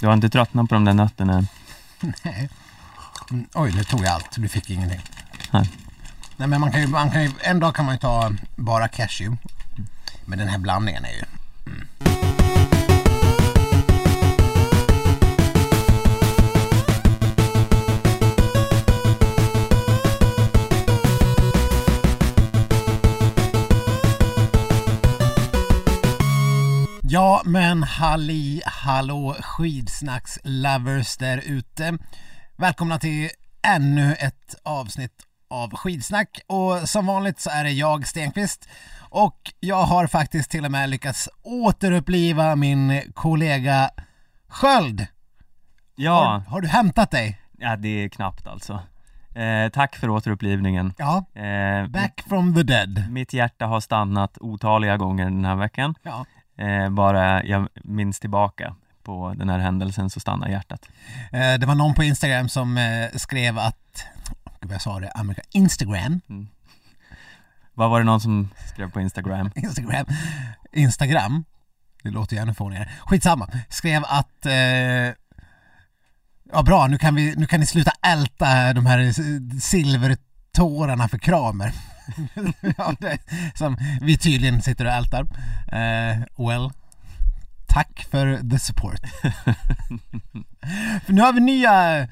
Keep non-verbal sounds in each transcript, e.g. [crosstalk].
Du har inte tröttnat på de där nötterna? Nej. Mm, oj, nu tog jag allt. Du fick ingenting. Nej. Nej, men man kan ju, man kan ju, en dag kan man ju ta bara cashew. Men den här blandningen är ju... Ja men halli hallå skidsnacks-lovers där ute. Välkomna till ännu ett avsnitt av skidsnack och som vanligt så är det jag Stenqvist och jag har faktiskt till och med lyckats återuppliva min kollega Sköld. Ja, Har, har du hämtat dig? ja det är knappt alltså. Eh, tack för återupplivningen. Ja, Eh, back from the dead. Mitt hjärta har stannat otaliga gånger den här veckan. Ja. Eh, bara jag minns tillbaka på den här händelsen så stannar hjärtat. Eh, Det var någon på Instagram som eh, skrev att, gud vad jag sa det, Amerika, Instagram, Vad var det någon som skrev på Instagram? [laughs] Instagram, Instagram, det låter ju ännu fånigare, skitsamma, skrev att eh, Ja bra, nu kan, vi, nu kan ni sluta älta de här s- silvertårarna för Kramer. [laughs] ja, det, som vi tydligen sitter och ältar. Eh, well, tack för the support. [laughs] för nu har vi nya eh,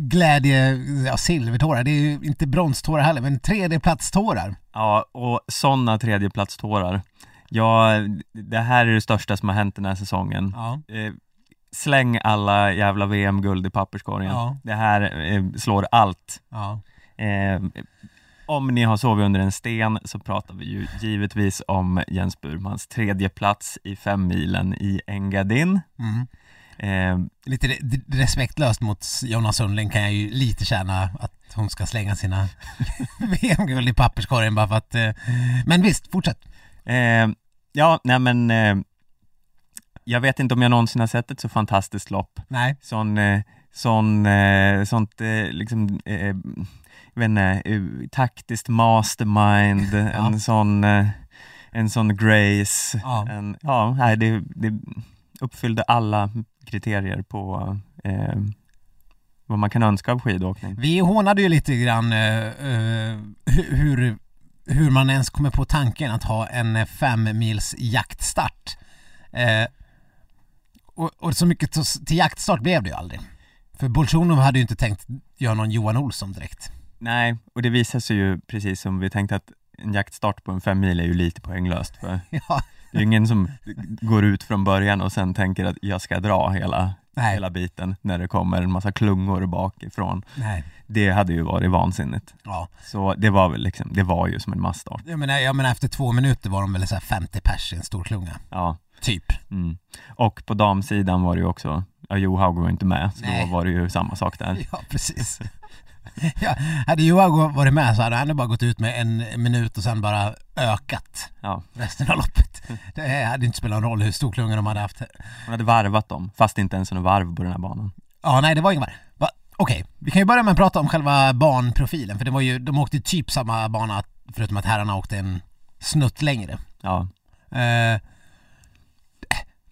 glädje, ja silvertårar, det är ju inte bronstårar heller, men tredjeplatstårar. Ja, och sådana tredjeplatstårar. Ja, det här är det största som har hänt den här säsongen. Ja. Eh, släng alla jävla VM-guld i papperskorgen. Ja. Det här eh, slår allt. Ja. Eh, om ni har sovit under en sten så pratar vi ju givetvis om Jens Burmans tredje plats i femmilen i Engadin. Mm. Eh, Lite re- respektlöst mot Jonna Sundling kan jag ju lite känna att hon ska slänga sina [laughs] VM-guld i papperskorgen bara för att... eh, Men visst, fortsätt. eh, ja, nej men eh, jag vet inte om jag någonsin har sett ett så fantastiskt lopp. Nej. Sån, sån, eh, sånt eh, liksom, eh, jag vet inte, eh, taktiskt mastermind, [laughs] en sån, eh, en sån grace, Ja. en, ja, nej, det, det uppfyllde alla kriterier på eh, vad man kan önska av skidåkning. Vi hånade ju lite grann eh, eh, hur, hur man ens kommer på tanken att ha en fem mils jaktstart. Eh, och, och så mycket till, till jaktstart blev det ju aldrig. För Bolsjunov hade ju inte tänkt göra någon Johan Olsson direkt. Nej, och det visar sig ju precis som vi tänkte att en jaktstart på en fem mil är ju lite poänglöst för [laughs] Ja, det är ju ingen som går ut från början och sen tänker att jag ska dra hela, nej, hela biten när det kommer en massa klungor bakifrån. nej, Det hade ju varit vansinnigt. ja. Så det var väl liksom, det var ju som en massstart. Jag menar, jag menar efter två minuter var de väl så här 50 pers i en stor klunga. Ja. Typ. Mm. Och på damsidan var det ju också, ja Johaug var inte med, så Nej. då var det ju samma sak där. [laughs] Ja, precis. [laughs] ja, hade Johan varit med så hade han bara gått ut med en minut och sen bara ökat Ja. resten av loppet. [laughs] Det hade inte spelat någon roll hur stor klunga de hade haft. Hon hade varvat dem, fast inte ens en varv på den här banan. Ja, nej det var inget Va? Okej, vi kan ju börja med att prata om själva banprofilen för det var ju, de åkte typ samma bana förutom att herrarna åkte en snutt längre. Ja, Eh,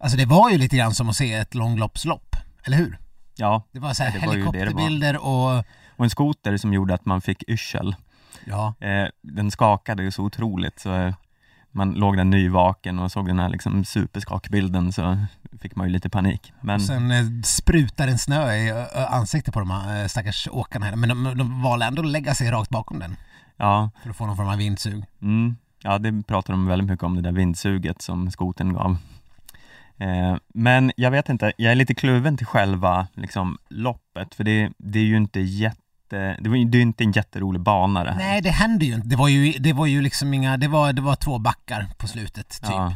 alltså det var ju lite grann som att se ett långloppslopp, eller hur? ja. Det var så här Det var ju det var. helikopterbilder och Och en skoter som gjorde att man fick yrsel. ja, Eh, den skakade ju så otroligt så eh, man låg där nyvaken och såg den här liksom superskakbilden så fick man ju lite panik. Men Och sen eh, sprutar en snö i ansiktet på de här eh, stackars åkarna. här. Men de, de valde ändå att lägga sig rakt bakom den ja, för att få någon form av vindsug. mm, ja, det pratar de väldigt mycket om, det där vindsuget som skoten gav. Eh, men jag vet inte, jag är lite kluven till själva liksom, loppet, för det, det är ju inte jätte det, var, ju- det är inte en jätterolig bana det här. Nej, det hände ju inte. Det var ju, det var ju liksom inga, det var, det var två backar på slutet typ. Ja.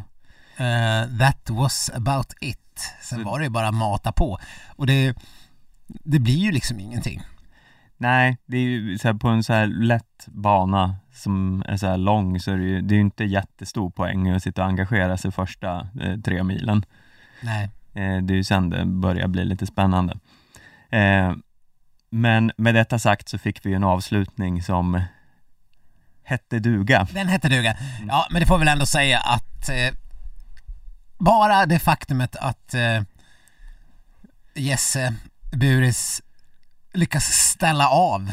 Eh, that was about it. Sen Så- var det ju bara mata på. Och det, det blir ju liksom ingenting. Nej, det är ju så här, på en så här lätt bana som är så här lång så är det ju, det är ju inte jättestor poäng att sitta och engagera sig första eh, tre milen. Nej. Eh, det är ju sen det börjar bli lite spännande. Eh, men med detta sagt så fick vi ju en avslutning som hette duga. Den hette duga. Ja, men det får väl ändå säga att eh, bara det faktumet att eh, Jesse Buris lyckas ställa av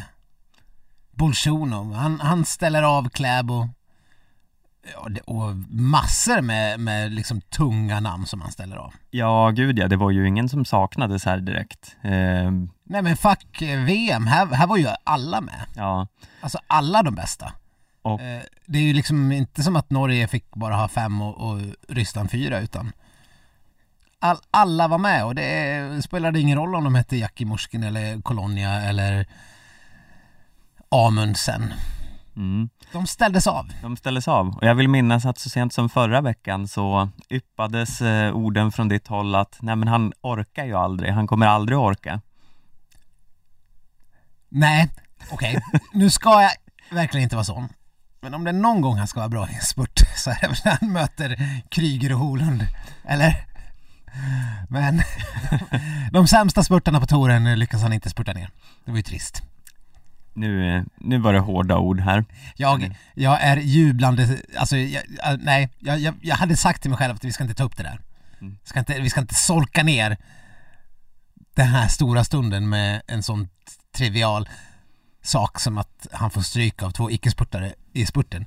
Bolsjunov. Han, han ställer av Kläbo och massor med, med liksom tunga namn som han ställer av. Ja, gud ja, det var ju ingen som saknades här direkt. Eh, Nej men fuck eh, VM, här, här var ju alla med. ja, Alltså alla de bästa. Och- Eh, det är ju liksom inte som att Norge fick bara ha fem och, och Ryssland fyra utan all, alla var med och det spelade ingen roll om de hette Jackie Murskin eller Colonia eller Amundsen. mm. De ställdes av. De ställdes av. Och jag vill minnas att så sent som förra veckan så yppades eh, orden från ditt håll att nej men han orkar ju aldrig, han kommer aldrig orka. Nej, okej. nu ska jag verkligen inte vara sån. Men om det är någon gång han ska vara bra i en spurt [laughs] så är det väl när han möter Kryger och Holund. Eller? Men [laughs] de sämsta spurtarna på touren lyckas han inte spurta ner. Det var ju trist. Nu, nu var det hårda ord här. Jag, jag är jublande, alltså jag, jag- nej, jag, jag, hade sagt till mig själv att vi ska inte ta upp det där. Mm. Ska inte, vi ska inte solka ner den här stora stunden med en sån trivial sak som att han får stryk av två icke-spurtare i spurten.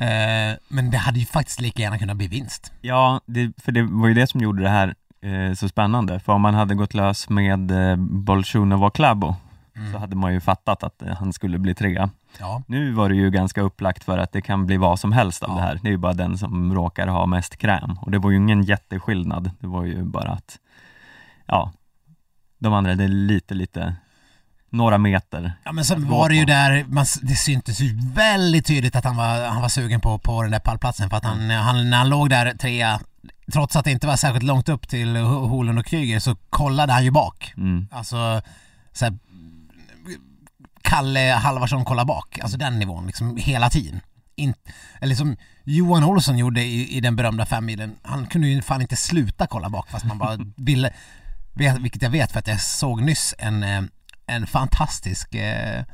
Eh, men det hade ju faktiskt lika gärna kunnat bli vinst. Ja, det, för det var ju det som gjorde det här eh, så spännande. För om man hade gått lös med eh, och Kläbo så hade man ju fattat att eh, han skulle bli trea. Ja, Nu var det ju ganska upplagt för att det kan bli vad som helst av Ja. det här. Det är ju bara den som råkar ha mest kräm. Och det var ju ingen jätteskillnad. Det var ju bara att, ja, de andra, det är lite, lite, några meter. ja men sen var det ju där, man, det syntes ju väldigt tydligt att han var, han var sugen på, på den där pallplatsen för att han, han, när han låg där trea, trots att det inte var särskilt långt upp till Ho- Holund och Kryger så kollade han ju bak. Mm. Alltså, så här, Kalle Halvarsson kollar bak, alltså den nivån liksom hela tiden. In, eller som Johan Olsson gjorde i, i den berömda femmilen, han kunde ju fan inte sluta kolla bak fast man bara [laughs] ville, vet, vilket jag vet för att jag såg nyss en, eh, en fantastisk eh,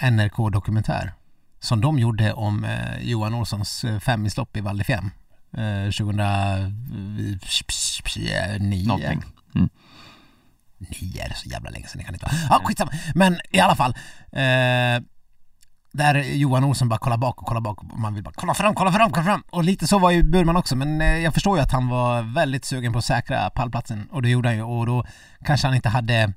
NRK-dokumentär som de gjorde om eh, Johan Olssons eh, femmilslopp i Val eh, 2009. Någonting. Nio är det så jävla länge sedan, det kan inte vara. Ja, skitsamma. Men i alla fall. Eh, där Johan Olsson bara kollar bak och kollar bak och man vill bara kolla fram, kolla fram, kolla fram. Och lite så var ju Burman också, men eh, jag förstår ju att han var väldigt sugen på att säkra pallplatsen och det gjorde han ju och då kanske han inte hade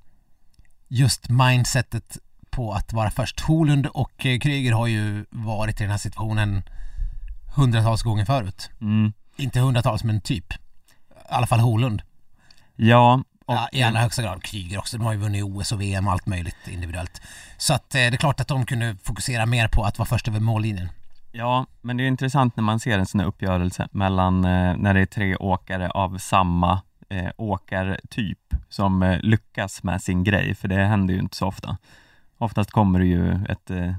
just mindsetet på att vara först. Holund och eh, Kryger har ju varit i den här situationen hundratals gånger förut. Mm. Inte hundratals, men typ. I alla fall Holund. Ja, och, Ja, I allra högsta grad. Kryger också. De har ju vunnit OS och VM och allt möjligt individuellt. Så att eh, det är klart att de kunde fokusera mer på att vara först över mållinjen. ja, men det är intressant när man ser en sån här uppgörelse mellan eh, när det är tre åkare av samma eh, åkartyp som eh, lyckas med sin grej, för det händer ju inte så ofta. Oftast kommer det ju ett eh,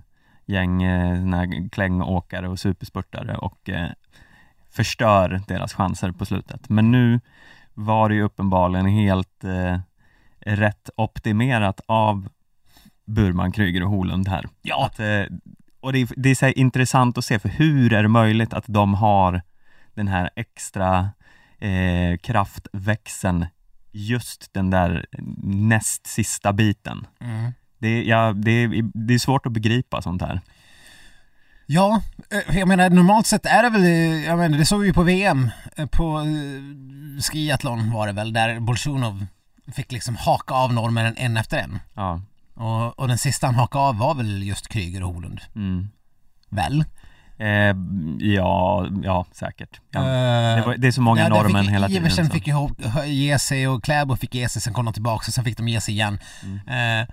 gäng eh, klängåkare och superspurtare och eh, förstör deras chanser på slutet. Men nu var det ju uppenbarligen helt eh, rätt optimerat av Burman, Kryger och Holund här. Ja, Att, eh, och det är, det är intressant att se, för hur är det möjligt att de har den här extra eh, kraftväxeln just den där näst sista biten? mm. Det, är- ja, det, det är svårt att begripa sånt här. ja eh, jag menar normalt sett är det väl, eh, jag menar det såg vi ju på VM, eh, på skiathlon var det väl, där Bolsjunov fick liksom haka av norrmännen en efter en. Ja. Och, och den sista han hakade av var väl just Kryger och Holund. Mm. Väl? Eh, ja, ja, säkert. Ja. Eh, Det, var, det är så många Ja, norrmän fick hela tiden. Iversen fick ju ge sig och Kläbo fick ge sig, sen kom de tillbaka och sen fick de ge sig igen. Mm. Eh,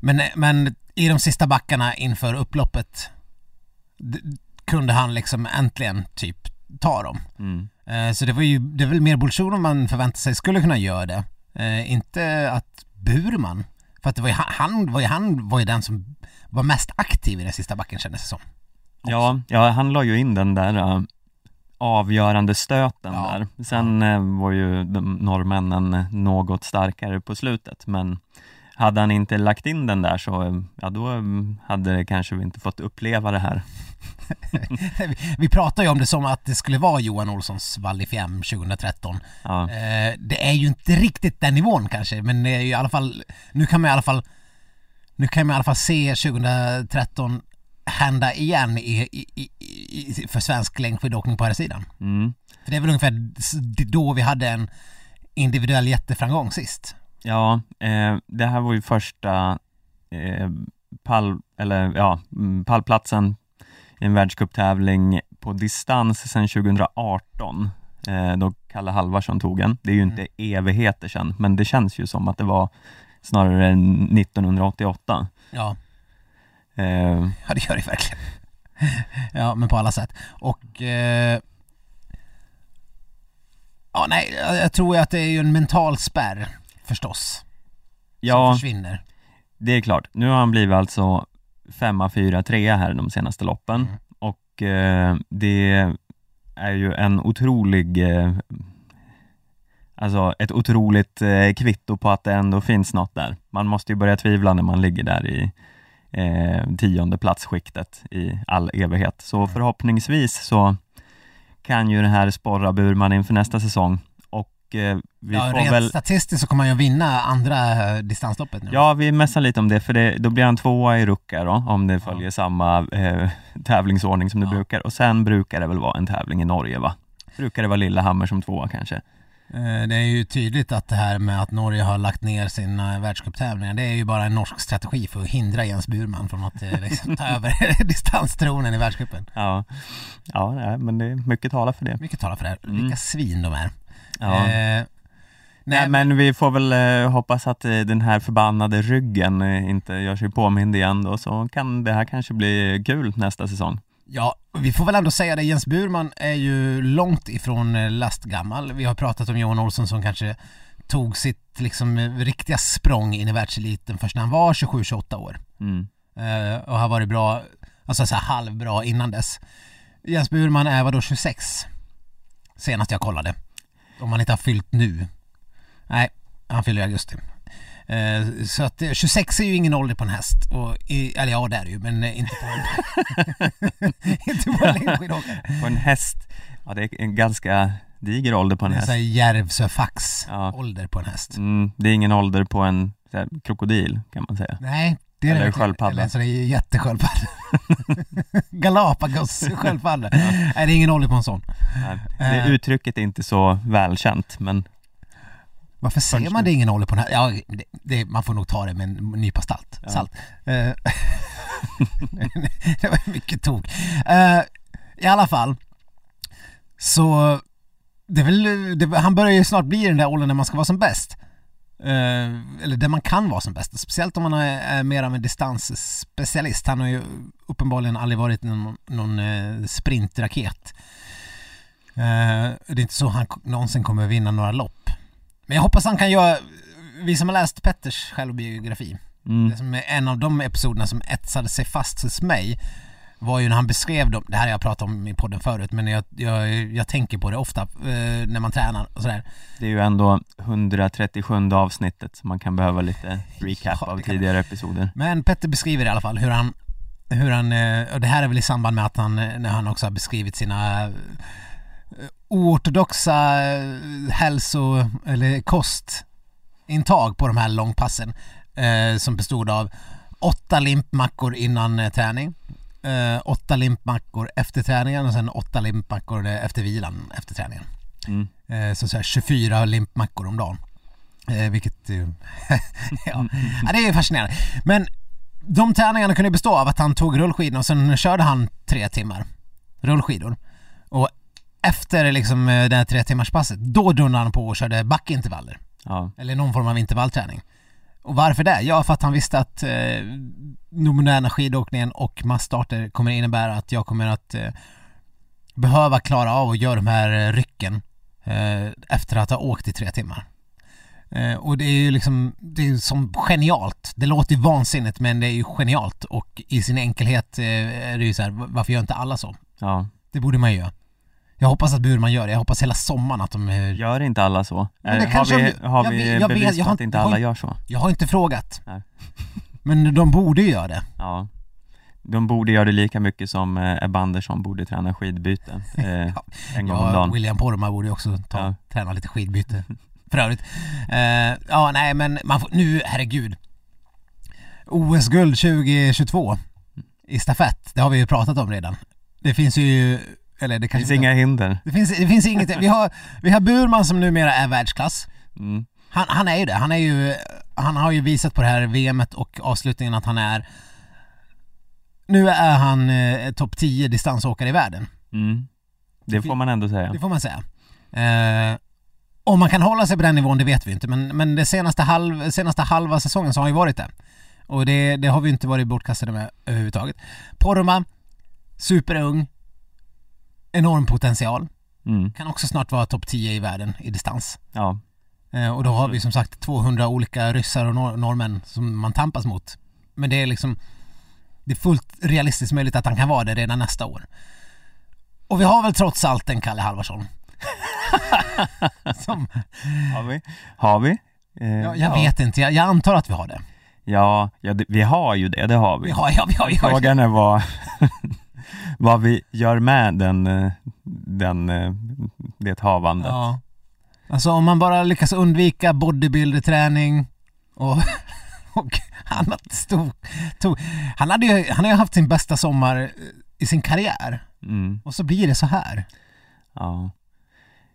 men, men i de sista backarna inför upploppet kunde han liksom äntligen typ ta dem. Mm. Eh, så det var ju, det är väl mer Bolsjunov man förväntade sig skulle kunna göra det. Eh, inte att Burman, för att det var ju han, han, var ju, han var ju den som var mest aktiv i den sista backen kändes det som. Ja, ja, han la ju in den där äh, avgörande stöten Ja, där. Sen äh, var ju norrmännen något starkare på slutet, men hade han inte lagt in den där så, äh, ja då hade det kanske vi inte fått uppleva det här. vi, [laughs] vi pratar ju om det som att det skulle vara Johan Olssons Val 2013. Ja. Eh, det är ju inte riktigt den nivån kanske, men det är ju i alla fall, nu kan man i alla fall, nu kan man i alla fall se 2013 hända igen i, i, i, för svensk längdskidåkning på här sidan. Mm. För det är väl ungefär då vi hade en individuell jätteframgång sist. Ja, eh, det här var ju första eh, pall, eller ja, mm, pallplatsen i en världscuptävling på distans sedan 2018 eh, då Kalle Halvarsson tog en. Det är ju inte evigheter sedan, men det känns ju som att det var snarare 1988. Ja, Eh, [laughs] ja det gör det verkligen. [laughs] ja, men på alla sätt. Och eh, Ja, nej, jag tror ju att det är ju en mental spärr förstås. ja, Som försvinner. det är klart. Nu har han blivit alltså femma, fyra, trea här de senaste loppen Mm. och eh, det är ju en otrolig eh, Alltså ett otroligt eh, kvitto på att det ändå finns något där. Man måste ju börja tvivla när man ligger där i eh, tionde platsskiktet i all evighet. Så Mm. förhoppningsvis så kan ju det här sporra Burman inför nästa säsong och eh, vi ja, får rent väl statistiskt så kommer han ju vinna andra eh, distansloppet nu. Ja, vi mässar lite om det, för det, då blir han tvåa i Ruka då, om det följer samma eh, tävlingsordning som det Ja. brukar. Och sen brukar det väl vara en tävling i Norge, va? Brukar det vara Lillehammer som tvåa kanske? Eh, Det är ju tydligt att det här med att Norge har lagt ner sina världscuptävlingar, det är ju bara en norsk strategi för att hindra Jens Burman från att eh, liksom, ta [laughs] över [laughs] distanstronen i världscupen. Ja, ja men det är mycket talar för det. Mycket talar för det. Mm. Vilka svin de är. Ja. Eh, Nej, men vi får väl eh, hoppas att eh, den här förbannade ryggen eh, inte gör sig påmind igen då, så kan det här kanske bli kul nästa säsong. Ja, vi får väl ändå säga det, Jens Burman är ju långt ifrån eh, lastgammal. Vi har pratat om Johan Olsson som kanske tog sitt liksom eh, riktiga språng in i världseliten först när han var 27-28 år. Mm. Eh, och har varit bra, alltså så halvbra innan dess. Jens Burman är vadå 26? Senast jag kollade. Om han inte har fyllt nu. Nej, han fyller i augusti. Eh, så att eh, 26 är ju ingen ålder på en häst. Och eller ja, det är det ju, men eh, inte på en, [laughs] inte på en längdskidåkare. På en häst, ja det är en ganska diger ålder på en Det är häst. så här Järvsö-fax Ja. ålder på en häst. Mm, det är ingen ålder på en här, krokodil kan man säga. Nej, det är Eller det sköldpadda. Eller en sån där jättesköldpadda. [laughs] Galapagos-sköldpadda. Nej, det är ingen ålder på en sån. Nej, Det Eh. uttrycket är inte så välkänt men Varför Först man det ingen ålder på den här? Ja, det, det, man får nog ta det med en nypa salt. Ja. salt. Eh, [laughs] det var mycket tok. Eh, I alla fall, så det är väl, det, han börjar ju snart bli i den där åldern när man ska vara som bäst. Eh, eller där man kan vara som bäst. Speciellt om man är, är mer av en distansspecialist. Han har ju uppenbarligen aldrig varit någon, någon sprintraket. Det är inte så han någonsin kommer vinna några lopp. Men jag hoppas han kan göra, vi som har läst Petters självbiografi, mm, det som är en av de episoderna som etsade sig fast hos mig var ju när han beskrev dem, det här har jag pratat om i podden förut men jag, jag, jag tänker på det ofta eh, när man tränar och sådär. det är ju ändå 137 avsnittet så man kan behöva lite recap Ja, av det tidigare episoder. Men Petter beskriver i alla fall hur han, hur han, eh, och det här är väl i samband med att han, när han också har beskrivit sina oortodoxa eh, hälso eller kostintag på de här långpassen eh, som bestod av åtta limpmackor innan eh, träning, eh, åtta limpmackor efter träningen och sen åtta limpmackor eh, efter vilan efter träningen. Mm. Eh, så, så här 24 limpmackor om dagen. Eh, vilket ju... [laughs] ja. ja, det är fascinerande. Men de träningarna kunde bestå av att han tog rullskidorna och sen körde han tre timmar rullskidor. Och efter liksom eh, det här tre timmars passet, då dundrade han på och körde backintervaller. Ja, Eller någon form av intervallträning. Och varför det? Ja, för att han visste att eh, den moderna skidåkningen och massstarter kommer innebära att jag kommer att eh, behöva klara av att göra de här eh, rycken eh, efter att ha åkt i tre timmar. Eh, och det är ju liksom, det är ju som genialt. Det låter ju vansinnigt men det är ju genialt och i sin enkelhet eh, är det ju så här, varför gör inte alla så? ja. Det borde man ju göra. Jag hoppas att Burman gör det. Jag hoppas hela sommaren att de... eh, Gör inte alla så? Men det Eh, har kanske vi, har jag vi vet- jag vet, bevis jag på har att inte- jag har alla gör så? Jag har inte frågat. Nej. Men de borde göra det. Ja. de borde göra det lika mycket som eh, Ebba Andersson borde träna skidbyte [laughs] eh, en gång om Ja, dagen. William Poromaa borde också ta, Ja. träna lite skidbyte. För övrigt. Eh, ja, nej men man får, nu, herregud. OS-guld 2022 i stafett, det har vi ju pratat om redan. Det finns ju, eller det kanske finns inga hinder. det finns, det finns inget, vi har, vi har Burman som numera är världsklass. Mm. Han, han är ju det, han är ju, han har ju visat på det här VMet och avslutningen att han är Nu är han eh, topp 10 distansåkare i världen. Mm. Det får man ändå säga. Det får man säga. Eh, om man kan hålla sig på den nivån, det vet vi inte. Men, men det senaste, halv, senaste halva säsongen så har han ju varit det. Och det, det har vi inte varit bortkastade med överhuvudtaget. Poromaa, superung, enorm potential. Mm. Kan också snart vara topp 10 i världen i distans. Ja. Eh, och då har vi som sagt 200 olika ryssar och nor- norrmän som man tampas mot. Men det är liksom det är fullt realistiskt möjligt att han kan vara det redan nästa år. Och vi har väl trots allt en Kalle Halvarsson. [laughs] som, Har vi? Har vi? Eh, jag, jag vet inte, jag, jag antar att vi har det. Ja, ja det, vi har ju det, det har vi. Vi har, ja, vi har, vi har. Frågan är vad, vad vi gör med den, eh, den, eh, det havandet. Ja. Alltså om man bara lyckas undvika bodybuilder-träning och, [laughs] och annat stort. Tog, han, hade ju, han har ju haft sin bästa sommar eh, i sin karriär Mm, och så blir det så här. ja.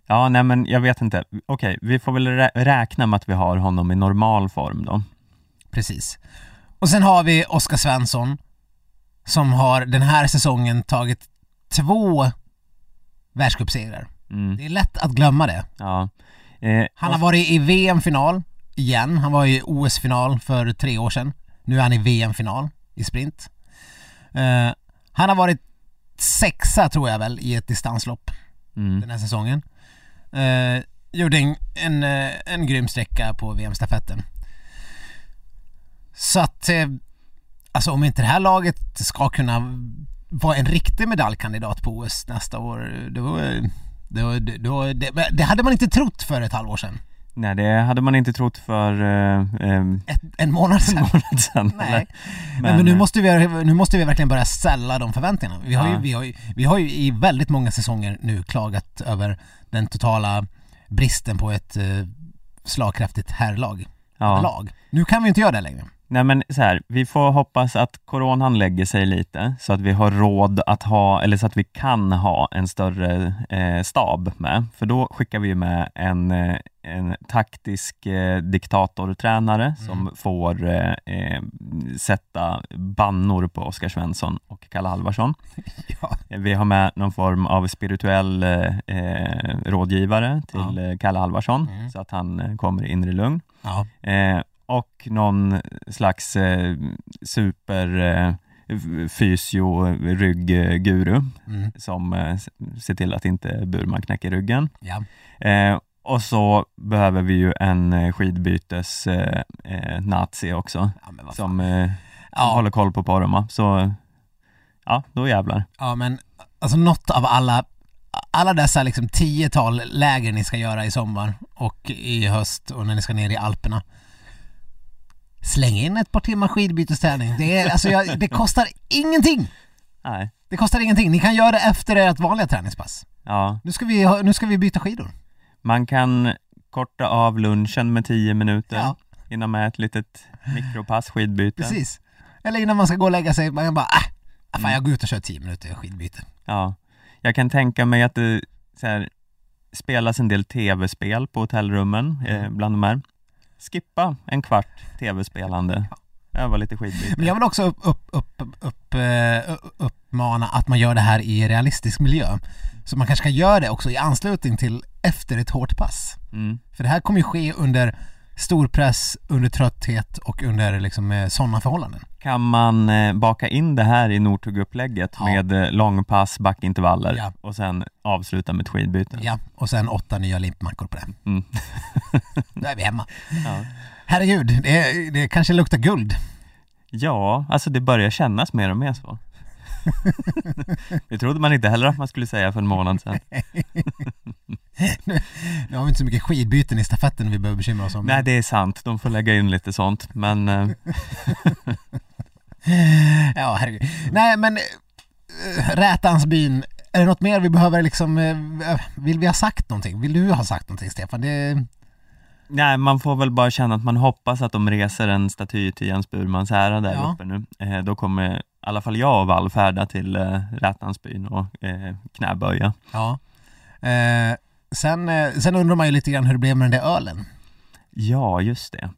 Ja, nej men jag vet inte. Okej, vi får väl rä- räkna med att vi har honom i normal form då. Precis. Och sen har vi Oskar Svensson som har den här säsongen tagit två världscupsegrar. Mm, Det är lätt att glömma det. ja. Eh, Han har varit i VM-final igen. Han var i OS-final för tre år sedan. Nu är han i VM-final i sprint. Eh, han har varit sexa tror jag väl i ett distanslopp mm, den här säsongen. Eh, gjorde en, en, eh, en grym sträcka på VM-stafetten. Så att, eh, alltså om inte det här laget ska kunna vara en riktig medaljkandidat på OS nästa år, då, då, då, det, det hade man inte trott för ett halvår sedan. Nej, det hade man inte trott för eh, eh, Ett, en månad sedan. månad sedan. Nej. eller? Men, men nu, eh, måste vi, nu måste vi verkligen börja ställa de förväntningarna. Vi har, ju, Ja. vi, har ju, vi har ju i väldigt många säsonger nu klagat över den totala bristen på ett eh, slagkraftigt herrlag. ja. Lag. Nu kan vi inte göra det längre. Nej men så här, vi får hoppas att coronan lägger sig lite så att vi har råd att ha, eller så att vi kan ha en större eh, stab med. För då skickar vi med en, eh, en taktisk eh, diktatortränare som får eh, eh, sätta bannor på Oskar Svensson och Kalle Halvarsson. [laughs] Ja. Vi har med någon form av spirituell eh, eh, rådgivare till eh, Kalle Halvarsson Mm. så att han kommer i inre lugn. Ja. Och någon slags eh, super eh, fysio ryggguru Mm. som eh, ser till att inte Burman knäcker ryggen. Ja. Eh, och så behöver vi ju en eh, skidbytes eh, eh, nazi också Ja, som, eh, som Ja. håller koll på Poromaa. Så ja, då jävlar. ja, men alltså något av alla alla dessa liksom tiotal läger ni ska göra i sommar och i höst och när ni ska ner i Alperna. Släng in ett par timmar skidbytesträning. Det, är, alltså jag, det kostar ingenting! Nej, Det kostar ingenting. Ni kan göra det efter ert vanliga träningspass. ja. Nu ska vi, nu ska vi byta skidor. Man kan korta av lunchen med 10 minuter Ja. innan med ett litet mikropass skidbyte. Precis. Eller innan man ska gå och lägga sig, man bara äh, fan jag går ut och kör 10 minuter skidbyte. Ja, jag kan tänka mig att det så här, spelas en del tv-spel på hotellrummen eh, Mm. bland de här. Skippa en kvart tv-spelande, öva lite skidbyte. Men jag vill också upp, upp, upp, upp, eh, uppmana att man gör det här i realistisk miljö. Så man kanske ska göra det också i anslutning till efter ett hårt pass. Mm. För det här kommer ju ske under stor press, under trötthet och under liksom, eh, sådana förhållanden. Kan man eh, baka in det här i Northug-upplägget Ja. med eh, långpass, backintervaller Ja. och sen avsluta med ett skidbyte? Ja, och sen åtta nya limpmackor på det. Mm. [laughs] Då är vi hemma. Ja. Herregud, det, det kanske luktar guld. ja, alltså det börjar kännas mer och mer så. [laughs] det trodde man inte heller att man skulle säga för en månad sedan. [laughs] Nu har vi inte så mycket skidbyten i stafetten vi behöver bekymra oss om. Nej, det är sant. De får lägga in lite sånt, men eh, [sighs] ja, herregud. Nej, men äh, Rätansbyn, är det något mer vi behöver liksom, äh, vill vi ha sagt någonting? Vill du ha sagt någonting Stefan? Det... Nej, man får väl bara känna att man hoppas att de reser en staty till Jens Burmans ära där Ja. uppe nu. Eh, då kommer i alla fall jag vallfärda till eh, Rätansbyn och eh, knäböja. Ja. Eh, sen, eh, sen undrar man ju lite grann hur det blev med den där ölen. Ja, just det.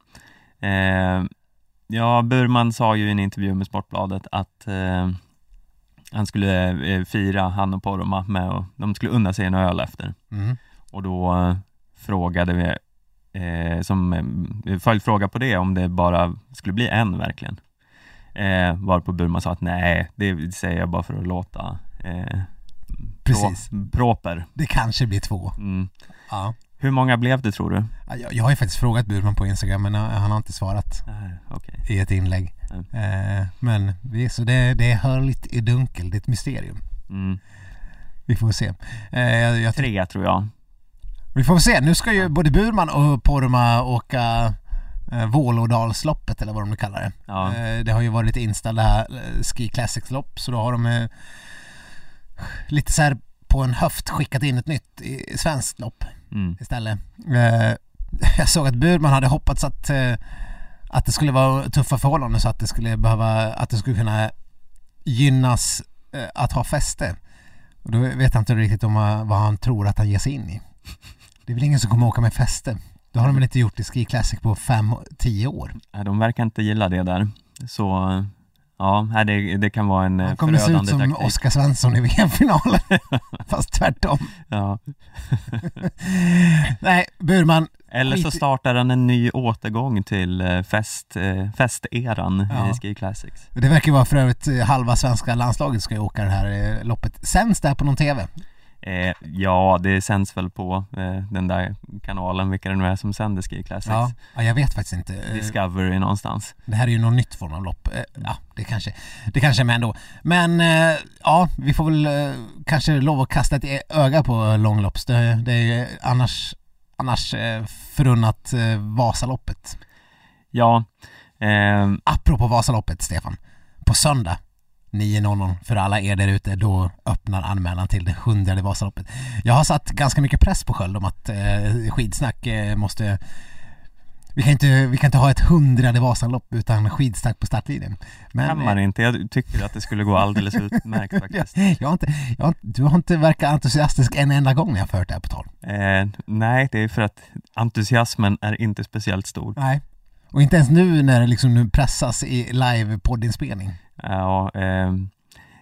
Ja, Burman sa ju i en intervju med Sportbladet att eh, han skulle eh, fira han och Poromaa med och de skulle unna sig en öl efter. Mm. Och då eh, frågade vi, eh, som eh, följdfråga på det, om det bara skulle bli en verkligen. Eh, varpå Burman sa att nej, det säger jag bara för att låta Precis. Pro, proper. Det kanske blir två. Mm. Ja. Hur många blev det tror du? Ja, Jag, jag har ju faktiskt frågat Burman på Instagram men han han har inte svarat Nej, Okej. i ett inlägg. Eh, men vi, så det, det är hörligt i dunkel, det är ett mysterium. Mm. Vi får se. Eh, jag, jag, Tre tror jag. vi får se, nu ska ju både Burman och Porma åka eh, Vålådalsloppet eller vad de nu kallar det. Ja. Eh, det har ju varit lite inställda här eh, Ski Classics-lopp så då har de eh, lite så här på en höft skickat in ett nytt svenskt lopp Mm. istället. Eh, [laughs] jag såg att Burman hade hoppats att, eh, att det skulle vara tuffa förhållanden så att det skulle behöva, att det skulle kunna gynnas eh, att ha fäste. Och då vet jag inte riktigt om vad han tror att han ger sig in i. Det är väl ingen som kommer åka med fäste. Det har de väl inte gjort i Ski Classic på 5-10 år. Nej, De verkar inte gilla det där. Så ja, det, det kan vara en eh, Han kommer se ut som taktik. Oskar Svensson i VM-finalen. [laughs] Fast tvärtom. Ja. [laughs] Nej, Burman, Eller så startar han en ny återgång till eh, fest, eh, festeran Ja. i Ski Classics. det verkar vara för övrigt halva svenska landslaget ska ju åka det här loppet. Sänds det här på någon TV? Eh, ja, det sänds väl på eh, den där kanalen, vilka det nu är som sänder Ski Classics. Ja, ja jag vet faktiskt inte. Eh, Discovery någonstans. Det här är ju någon nytt form av lopp. Eh, Ja, det kanske, det kanske är med ändå. Men eh, ja, vi får väl eh, kanske lov att kasta ett e- öga på långlopps. Det, det är ju annars, annars förunnat Vasaloppet. Ja, eh, Apropå Vasaloppet, Stefan. På söndag 9.00 för alla er där ute, då öppnar anmälan till det hundrade Vasaloppet. Jag har satt ganska mycket press på Sköld om att eh, skidsnack eh, måste vi kan, inte, vi kan inte ha ett hundrade Vasalopp utan skidsnack på startlinjen. Men, kan man inte. Jag tycker att det skulle gå alldeles [laughs] utmärkt [laughs] faktiskt. eh, jag har inte, jag har, du har inte verkat entusiastisk en enda gång när jag fört det här på tal. Eh, nej, det är för att entusiasmen är inte speciellt stor. Nej. Och inte ens nu när det liksom nu pressas i live poddinspelning. Ja, eh,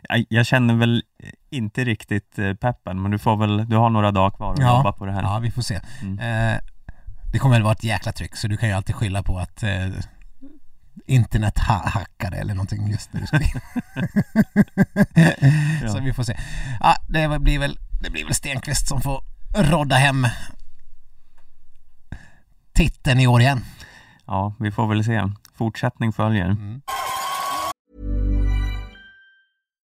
jag- jag känner väl inte riktigt eh, peppen, men du får väl, du har några dagar kvar att Ja. jobba på det här. Ja, vi får se. Mm. Eh, det kommer väl vara ett jäkla tryck så du kan ju alltid skylla på att eh, internet ha- hackade eller någonting just när du [laughs] [laughs] Så Ja. vi får se. Ja, det blir väl, det blir väl Stenqvist som får rodda hem titeln i år igen. ja, vi får väl se. Fortsättning följer. Mm.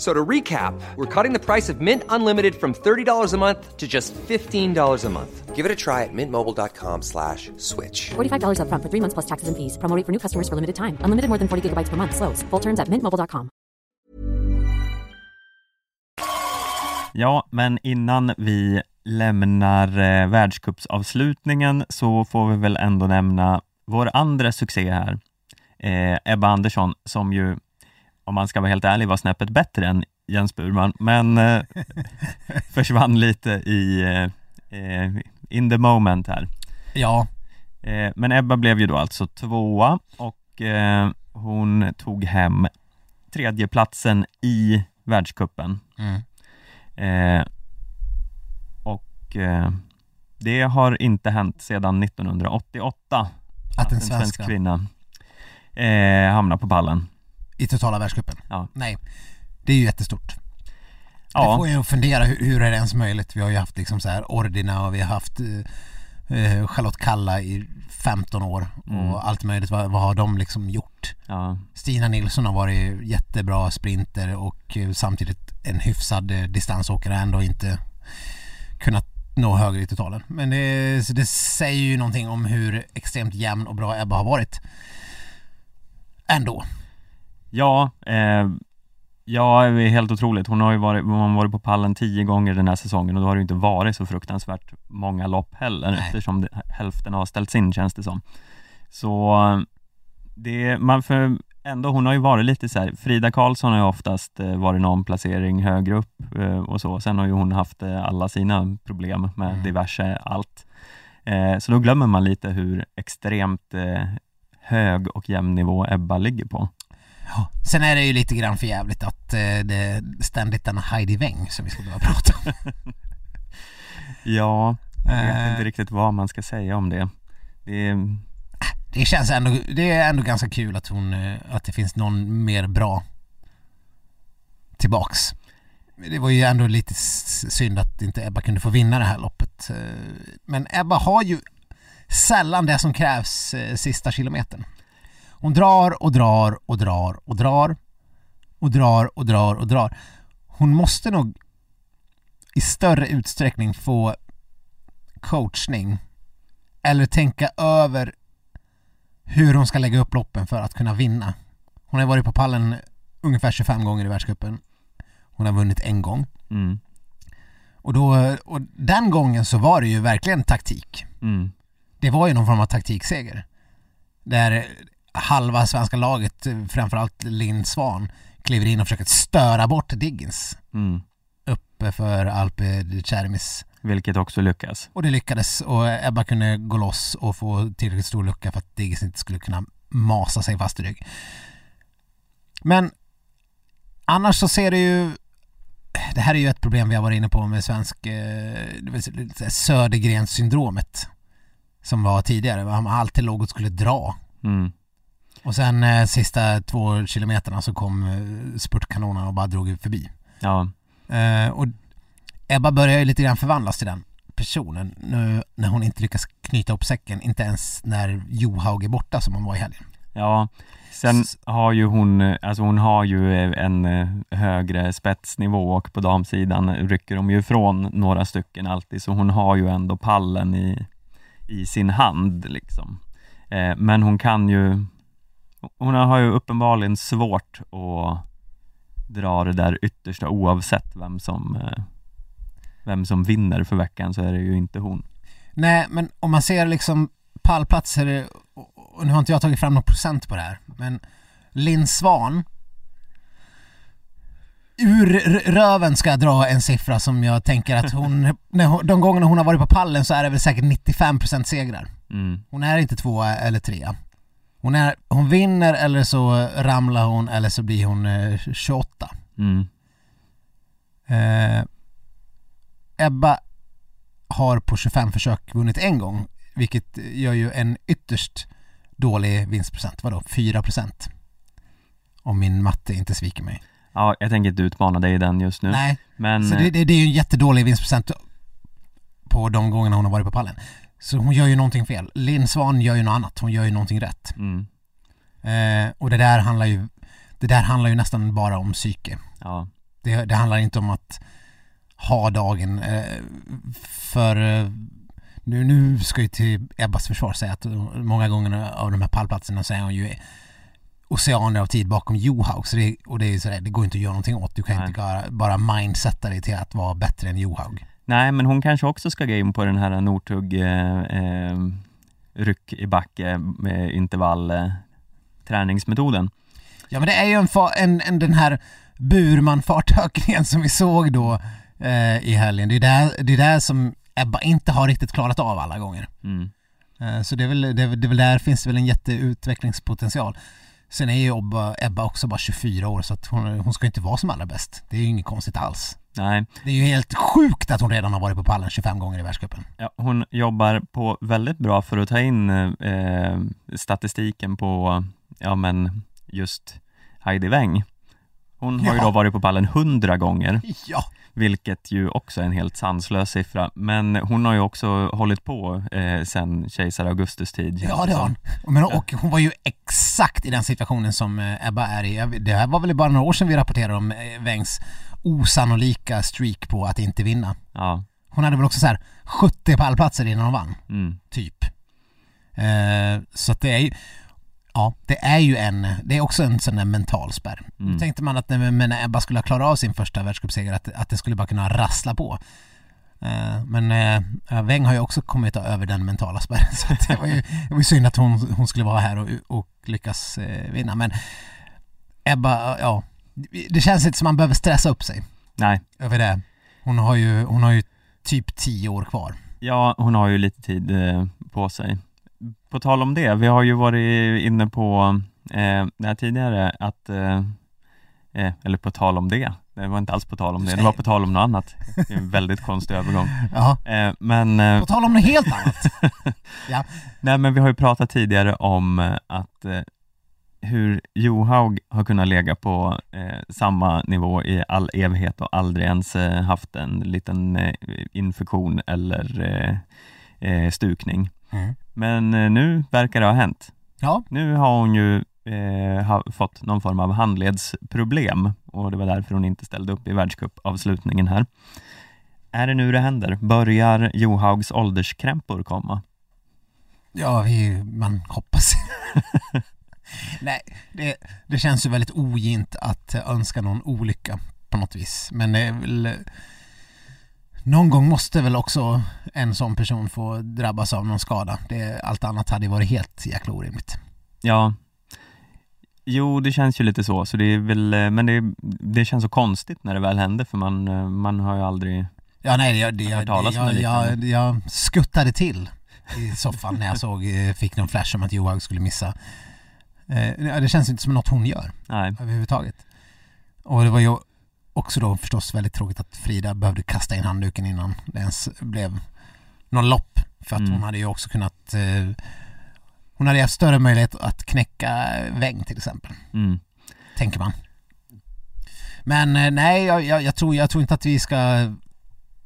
So to recap, we're cutting the price of Mint Unlimited from $30 a month to just $15 a month. Give it a try at mintmobile.com slash switch. $45 upfront for three months plus taxes and fees. Promo rate for new customers for limited time. Unlimited more than 40 gigabytes per month. Slows. Full terms at mintmobile.com. Ja, men innan vi lämnar eh, världscupsavslutningen så får vi väl ändå nämna vår andra succé här, eh, Ebba Andersson, som ju, om man ska vara helt ärlig, var snäppet bättre än Jens Burman, men eh, [laughs] försvann lite i eh, eh, in the moment här. Ja, Eh, men Ebba blev ju då alltså tvåa och eh, hon tog hem tredjeplatsen i världscupen. Mm. Eh, och det har inte hänt sedan 1988 att en en svensk svenska kvinna hamnar på pallen. I totala världscupen. Ja. Nej, det är ju jättestort. Det Ja, får ju fundera, hur, hur är det ens möjligt? Vi har ju haft liksom så här Ordina och vi har haft eh, eh, Charlotte Kalla i 15 år Mm. och allt möjligt. Vad, vad har de liksom gjort? Ja, Stina Nilsson har varit jättebra sprinter och eh, samtidigt en hyfsad eh, distansåkare ändå inte kunnat nå högre i totalen. Men det, det säger ju någonting om hur extremt jämn och bra Ebba har varit. Ändå. Ja, eh, ja det är helt otroligt. Hon har ju varit, hon har varit på pallen tio gånger den här säsongen och då har det ju inte varit så fruktansvärt många lopp heller Nej. eftersom det, hälften har ställts in känns det som. Så det, man för ändå, hon har ju varit lite så här, Frida Karlsson har ju oftast eh, varit någon placering högre upp eh, och så. Sen har ju hon haft eh, alla sina problem med Mm. diverse allt. Så då glömmer man lite hur extremt hög och jämn nivå Ebba ligger på. Ja. Sen är det ju lite grann för jävligt att eh, det är ständigt denna Heidi Weng som vi ska behöva prata om. [laughs] Ja, jag vet Eh. inte riktigt vad man ska säga om det. Det är, Det känns ändå, det är ändå ganska kul att hon, eh, att det finns någon mer bra tillbaks. Det var ju ändå lite synd att inte Ebba kunde få vinna det här loppet. Eh, Men Ebba har ju sällan det som krävs sista kilometern. Hon drar och drar och drar och drar och drar och drar och drar. Hon måste nog i större utsträckning få coachning eller tänka över hur hon ska lägga upp loppen för att kunna vinna. Hon har varit på pallen ungefär 25 gånger i världscupen. Hon har vunnit en gång. mm, Och, då, och den gången så var det ju verkligen taktik. mm, Det var ju någon form av taktikseger. Där halva svenska laget, framförallt Linn Svan, kliver in och försöker störa bort Diggins mm. uppe för Alpe Cermis. Vilket också lyckas. Och det lyckades och Ebba kunde gå loss och få tillräckligt stor lucka för att Diggins inte skulle kunna masa sig fast i rygg. Men annars så ser det ju det här är ju ett problem vi har varit inne på med svensk eh, Södergrens syndromet som var tidigare. Man alltid låg och skulle dra. Mm. Och sen eh, sista två kilometerna så kom eh, spurtkanonerna och bara drog förbi. Ja, Eh, och Ebba börjar ju lite grann förvandlas till den personen nu när hon inte lyckas knyta upp säcken, inte ens när Johaug är borta som hon var i helgen. ja. Sen S- har ju hon, eh, alltså hon har ju eh, en eh, högre spetsnivå och på damsidan rycker de ju ifrån några stycken alltid, så hon har ju ändå pallen i, i sin hand liksom. Eh, men hon kan ju, hon har ju uppenbarligen svårt att dra det där yttersta oavsett vem som, eh, vem som vinner för veckan så är det ju inte hon. Nej, men om man ser liksom pallplatser, och- nu har inte jag tagit fram någon procent på det här, men Linn Svan Ur röven ska jag dra en siffra som jag tänker att hon, [laughs] när hon, de gångerna hon har varit på pallen så är det väl säkert 95% segrar. Mm, Hon är inte tvåa eller trea. Hon, är, hon vinner eller så ramlar hon eller så blir hon eh, 28. mm, Eh, Ebba har på 25 försök vunnit en gång, vilket gör ju en ytterst dålig vinstprocent. Vadå, 4 procent? Om min matte inte sviker mig. Ja, jag tänker inte utmana dig i den just nu. Nej, Men så det, det, det är ju en jättedålig vinstprocent på de gångerna hon har varit på pallen. Så hon gör ju någonting fel. Linn Svan gör ju något annat, hon gör ju någonting rätt. mm, Eh, och det där handlar ju det där handlar ju nästan bara om psyke. ja, Det, det handlar inte om att ha dagen eh, för eh, nu, nu ska jag till Ebbas försvar säga att många gånger av de här pallplatserna så är hon ju oceaner av tid bakom Johaug det, och det är sådär, det går inte att göra någonting åt. Du kan Nej. inte bara, bara mindsetta dig till att vara bättre än Johaug. Nej, men hon kanske också ska gå in på den här Northug eh, eh, ryck i backe med intervall eh, träningsmetoden. Ja men det är ju en, fa- en, en den här Burman-fartökningen som vi såg då eh, i helgen. Det är där, det är där som Ebba inte har riktigt klarat av alla gånger. Mm. Eh, Så det är, väl, det, är, det är väl där finns det väl en jätteutvecklingspotential. Sen är ju Ebba, Ebba också bara 24 år så att hon, hon ska inte vara som allra bäst. Det är ju inget konstigt alls. Nej, Det är ju helt sjukt att hon redan har varit på pallen 25 gånger i världscupen. ja, hon jobbar på väldigt bra för att ta in eh, statistiken på, ja men just Heidi Weng. Hon har ju Ja. då varit på pallen 100 gånger, Ja, vilket ju också är en helt sanslös siffra. Men hon har ju också hållit på eh, sen kejsar Augustus tid. Ja det har hon. Men, och hon var ju exakt i den situationen som eh, Ebba är i. Det här var väl bara några år sedan vi rapporterade om eh, Wengs osannolika streak på att inte vinna. Ja, Hon hade väl också så här 70 pallplatser innan hon vann, mm, typ. Eh, så att det är ju, ja, det är ju en, det är också en sån där mental spärr. Mm. Då tänkte man att när, när Ebba skulle ha klarat av sin första världscupseger att, att det skulle bara kunna rassla på. Eh, men eh, Weng har ju också kommit över den mentala spärren [laughs] så det var ju, det var synd att hon, hon skulle vara här och, och lyckas eh, vinna. Men Ebba, ja, det känns inte som man behöver stressa upp sig nej. över det. Hon har ju, hon har ju typ 10 år kvar. Ja, hon har ju lite tid eh, på sig. På tal om det, vi har ju varit inne på eh, det här tidigare att, eh, eh, eller på tal om det, det var inte alls på tal om det, det var på tal om något annat. Det är en väldigt konstig övergång. [laughs] Ja, Eh, men, på tal om något helt annat. [laughs] Ja, nej, men vi har ju pratat tidigare om att hur Johaug har kunnat lägga på eh, samma nivå i all evighet och aldrig ens eh, haft en liten eh, infektion eller eh, eh, stukning. mm. Men eh, nu verkar det ha hänt. ja, Nu har hon ju ha, fått någon form av handledsproblem och det var därför hon inte ställde upp i världscupavslutningen här. Är det nu det händer? Börjar Johaugs ålderskrämpor komma? ja vi, man hoppas. [laughs] [laughs] Nej, det, det känns ju väldigt ogint att önska någon olycka på något vis. Men det är väl, någon gång måste väl också en sån person få drabbas av någon skada. Det, allt annat hade varit helt jäkla orimligt. Ja, jo det känns ju lite så, så det är väl, men det, det känns så konstigt när det väl händer för man, man har ju aldrig Ja, nej, jag, det, Jag jag, jag, jag, jag skuttade till i soffan när jag såg, eh, fick någon flash om att Johaug skulle missa. Eh, Det känns inte som något hon gör Nej, överhuvudtaget. Och det var ju också då förstås väldigt tråkigt att Frida behövde kasta in handduken innan det ens blev någon lopp. För att Mm. hon hade ju också kunnat eh, hon hade haft större möjlighet att knäcka Weng till exempel, mm. tänker man. Men eh, nej, jag, jag, jag, tror, jag tror inte att vi ska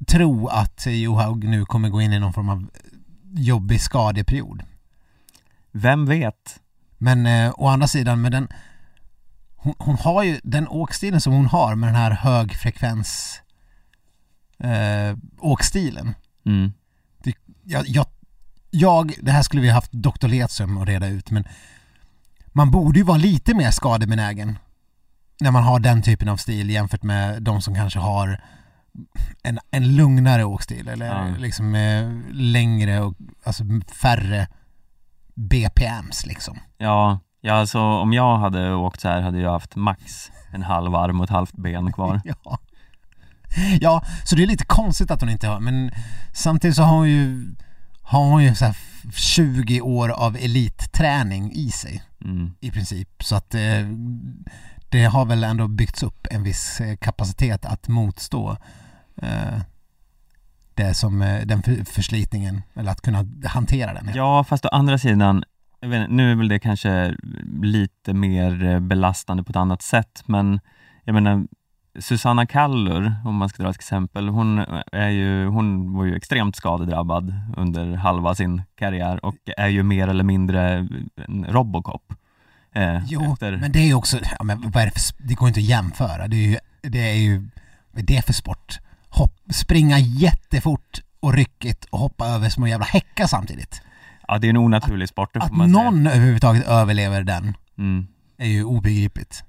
tro att Johaug nu kommer gå in i någon form av jobbig skadeperiod. vem vet? Men eh, å andra sidan med den hon, hon har ju den åkstilen som hon har med den här högfrekvens eh, åkstilen. Mm. Jag, jag, jag, det här skulle vi haft Dr. Letström att reda ut men man borde ju vara lite mer skadebenägen när man har den typen av stil jämfört med de som kanske har en, en lugnare åkstil eller Ja. liksom eh, längre och alltså färre BPMs liksom. Ja, ja alltså om jag hade åkt så här hade jag haft max en halv arm och ett halvt ben kvar. [laughs] Ja. ja, så det är lite konstigt att hon inte har, men samtidigt så har hon ju, har hon ju så här 20 år av elitträning i sig Mm. i princip. Så att eh, det har väl ändå byggts upp en viss eh, kapacitet att motstå eh, det som, eh, den för, förslitningen, eller att kunna hantera den. Ja, fast å andra sidan, inte, nu är väl det kanske lite mer eh, belastande på ett annat sätt, men jag menar Susanna Kallur, om man ska dra ett exempel, hon, är ju, hon var ju extremt skadedrabbad under halva sin karriär och är ju mer eller mindre en Robocop. Eh, Jo, efter, men det är ju också, ja, men det, för, det går inte att jämföra. Det är ju, det är ju, vad är det för sport? Hopp, springa jättefort och ryckigt och hoppa över små jävla häckar samtidigt. ja, det är en onaturlig sport, det får Att man säga. någon överhuvudtaget överlever den Mm, är ju obegripligt.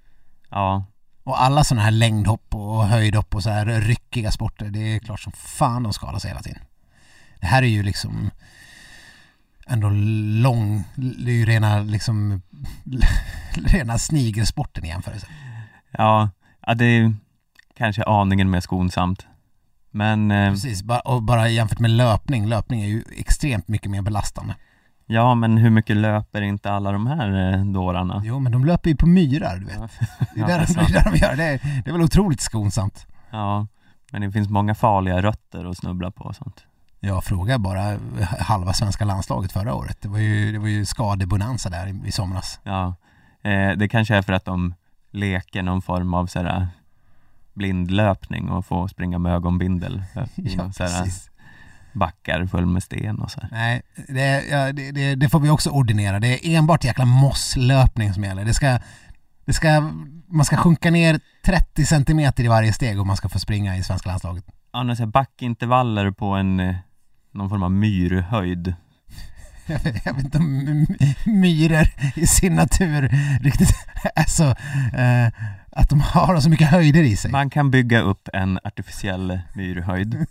ja, Och alla sådana här längdhopp och höjdhopp och så här ryckiga sporter, det är klart som fan de skadar sig hela tiden. Det här är ju liksom ändå lång, det är ju rena liksom [laughs] rena snigelsporten i jämförelse. ja, ja, det är kanske aningen mer skonsamt. Men eh, Precis, och bara jämfört med löpning, löpning är ju extremt mycket mer belastande. Ja, men hur mycket löper inte alla de här eh, dårarna? Jo, men de löper ju på myrar, du vet. Ja, [laughs] Det är Ja, där, det är det är där de gör det. Är, det är väl otroligt skonsamt. Ja, men det finns många farliga rötter att snubbla på och sånt. Jag frågar bara halva svenska landslaget förra året. Det var ju, det var ju skadebonanza där i, i somras. Ja, eh, det kanske är för att de leker någon form av sådär blindlöpning och få springa med ögonbindel [laughs] eh, Ja, backar full med sten och så här. Nej, det, ja, det, det, det får vi också ordinera. Det är enbart jäkla mosslöpning som gäller. Det ska, det ska, man ska sjunka ner 30 centimeter i varje steg om man ska få springa i svenska landslaget. Annars är backintervaller på en eh, någon form av myrhöjd. [laughs] Jag vet, jag vet inte om myror i sin natur riktigt [laughs] är så, eh, att de har så mycket höjder i sig. Man kan bygga upp en artificiell myrhöjd.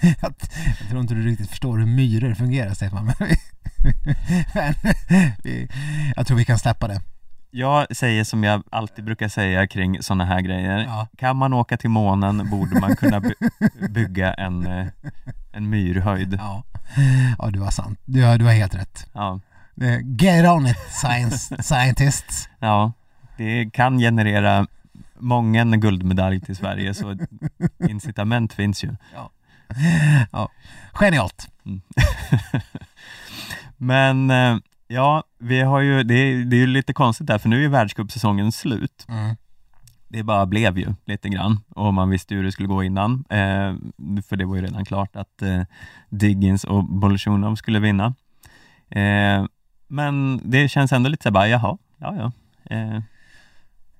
Jag, [laughs] jag tror inte du riktigt förstår hur myror fungerar Stefan. Men, vi, [laughs] men vi, jag tror vi kan släppa det. Jag säger som jag alltid brukar säga kring sådana här grejer. Ja. Kan man åka till månen borde man kunna by- [laughs] bygga en, eh, en myrhöjd. Ja, ja du har sant. Du har, du har helt rätt. Ja. Get on it science, scientists. ja, det kan generera många en guldmedalj till Sverige så [laughs] incitament finns ju. Ja. [laughs] Genialt. [laughs] Men eh, ja, vi har ju, det, är- det är ju lite konstigt där för nu är världscupsäsongen slut. Mm. Det bara blev ju lite grann och man visste hur det skulle gå innan. Eh, för det var ju redan klart att eh, Diggins och Bolsjunov skulle vinna. Eh, men det känns ändå lite så här bara, jaha, ja ja. Eh,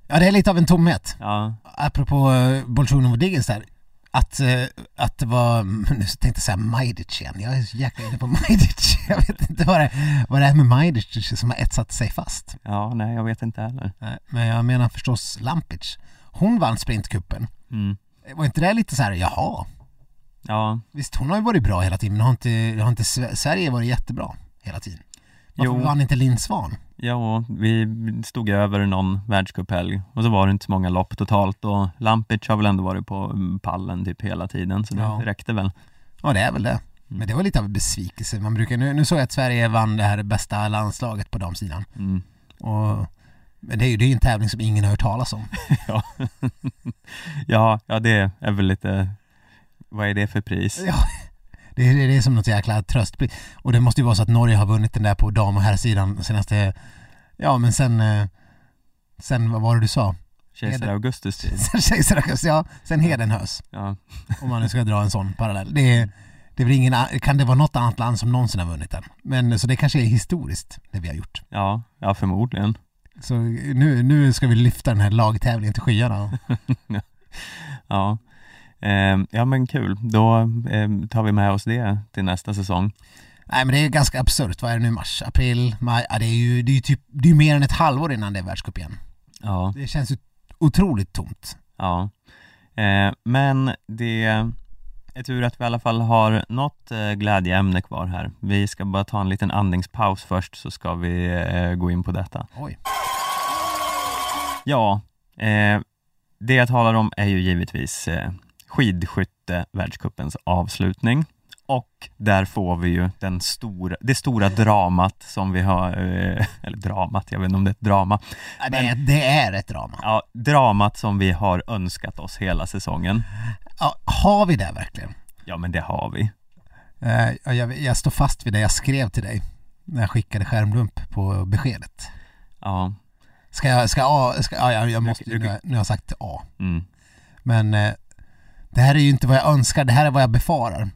Ja, det är lite av en tomhet. ja, Apropå uh, Bolsjunov och Diggins där. Att, eh, att det var, nu tänkte jag säga Majdic igen. Jag är så jäkla inne på [laughs] Majdic. Jag vet inte vad det, vad det är med Majdic som har etsat sig fast. ja, nej jag vet inte heller. Nej, Men jag menar förstås Lampic. Hon vann sprintcupen. Mm. Var inte det lite så här, jaha? Ja, Visst, hon har ju varit bra hela tiden, men har inte, har inte Sve- Sverige varit jättebra hela tiden? Varför Jo. vann inte Linn Svan? ja, vi stod över någon världscuphelg och så var det inte så många lopp totalt och Lampic har väl ändå varit på pallen typ hela tiden så det Ja. räckte väl. Ja, det är väl det. Men det var lite av en besvikelse. Man brukar, nu, nu såg jag att Sverige vann det här bästa landslaget på damsidan. Mm. Och, men det är ju det är en tävling som ingen har hört talas om. [laughs] Ja. ja, ja, det är väl lite, vad är det för pris? Ja, det, är, det är som något jäkla tröstpris. Och det måste ju vara så att Norge har vunnit den där på dam och herrsidan senaste, ja men sen, eh, sen vad var det du sa? Kejsar Augustus tid. Sen [laughs] kejsar Augustus, ja, sen Hedenhös. Ja. [laughs] Om man nu ska dra en sån parallell. Det det är ingen, kan det vara något annat land som någonsin har vunnit den? Men så det kanske är historiskt, det vi har gjort. Ja, ja förmodligen. Så nu, nu ska vi lyfta den här lagtävlingen till skyarna. [laughs] Ja. Ehm, ja men kul, då ehm, tar vi med oss det till nästa säsong. Nej men det är ganska absurt, vad är det nu, mars, april, maj? Ja, det är ju det är ju typ, det är mer än ett halvår innan det är världscup igen. Ja, Det känns ju otroligt tomt. ja. Ehm, men det är tur att vi i alla fall har något eh, glädjeämne kvar här. Vi ska bara ta en liten andningspaus först så ska vi eh, gå in på detta. Oj. Ja, eh, det jag talar om är ju givetvis eh, skidskytte-världscupens avslutning. Och där får vi ju den stora, det stora dramat som vi har, eh, eller dramat, jag vet inte om det är ett drama. Ja, det, är, det är ett drama. Ja, dramat som vi har önskat oss hela säsongen. Ja, har vi det verkligen? Ja, men det har vi. Ja, jag, jag står fast vid det jag skrev till dig när jag skickade skärmdump på beskedet. Ja, Ska jag, ska jag, ska, ja, jag, jag måste, nu, nu har jag sagt A. mm. Men eh, det här är ju inte vad jag önskar, det här är vad jag befarar.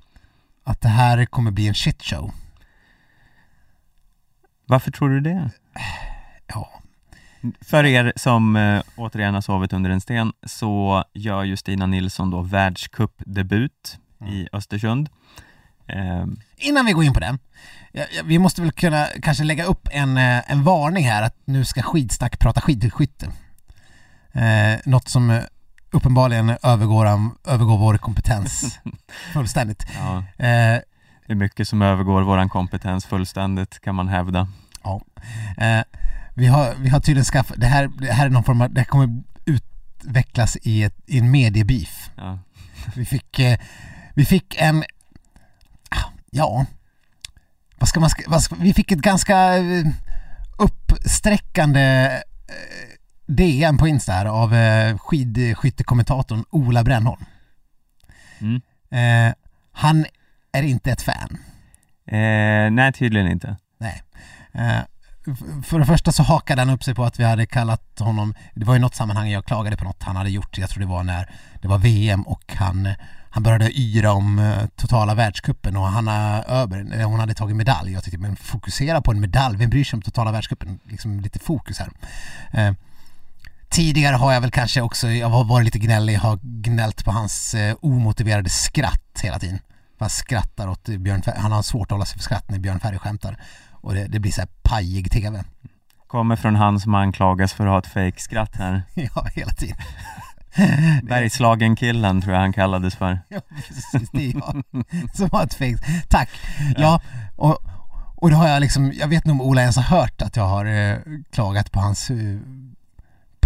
Att det här kommer bli en shitshow. Varför tror du det? Ja, För er som eh, återigen har sovit under en sten så gör ju Stina Nilsson då världscupdebut i Östersund. Eh, Innan vi går in på den, ja, ja, vi måste väl kunna kanske lägga upp en, eh, en varning här att nu ska skidsnack prata skidskytte. Eh, något som eh, uppenbarligen övergår, am- övergår vår kompetens [laughs] fullständigt. ja, Eh, det är mycket som övergår våran kompetens fullständigt kan man hävda. ja. eh, vi, har, vi har tydligen skaffat, det här, det här är någon form av, det här kommer utvecklas i, ett, i en mediebeef. Ja, Vi fick, eh, vi fick en, ah, ja, vad ska man, vad ska, vi fick ett ganska eh, uppsträckande eh, DM på Insta här av eh, skidskyttekommentatorn Ola Brännholm. mm. Eh, han är inte ett fan. eh, nej tydligen inte. Nej. Eh, för det första så hakade han upp sig på att vi hade kallat honom, det var i något sammanhang jag klagade på något han hade gjort, jag tror det var när det var VM och han, han började yra om eh, totala världscupen och Hanna Öberg, eh, hon hade tagit medalj. Jag tyckte, men fokusera på en medalj, vem bryr sig om totala världscupen? Liksom lite fokus här. Tidigare har jag väl kanske också, jag har varit lite gnällig, har gnällt på hans eh, omotiverade skratt hela tiden. Han skrattar åt Björn Ferry, han har svårt att hålla sig för skratt när Björn Ferry skämtar. Och det, det blir så här pajig TV. Kommer från han som anklagas för att ha ett fejkskratt här. [laughs] ja, hela tiden. [laughs] Bergslagen-killen tror jag han kallades för. [laughs] Ja, precis, det är jag som har ett fake. Tack! Ja, och, och då har jag liksom, jag vet inte om Ola ens har hört att jag har eh, klagat på hans eh,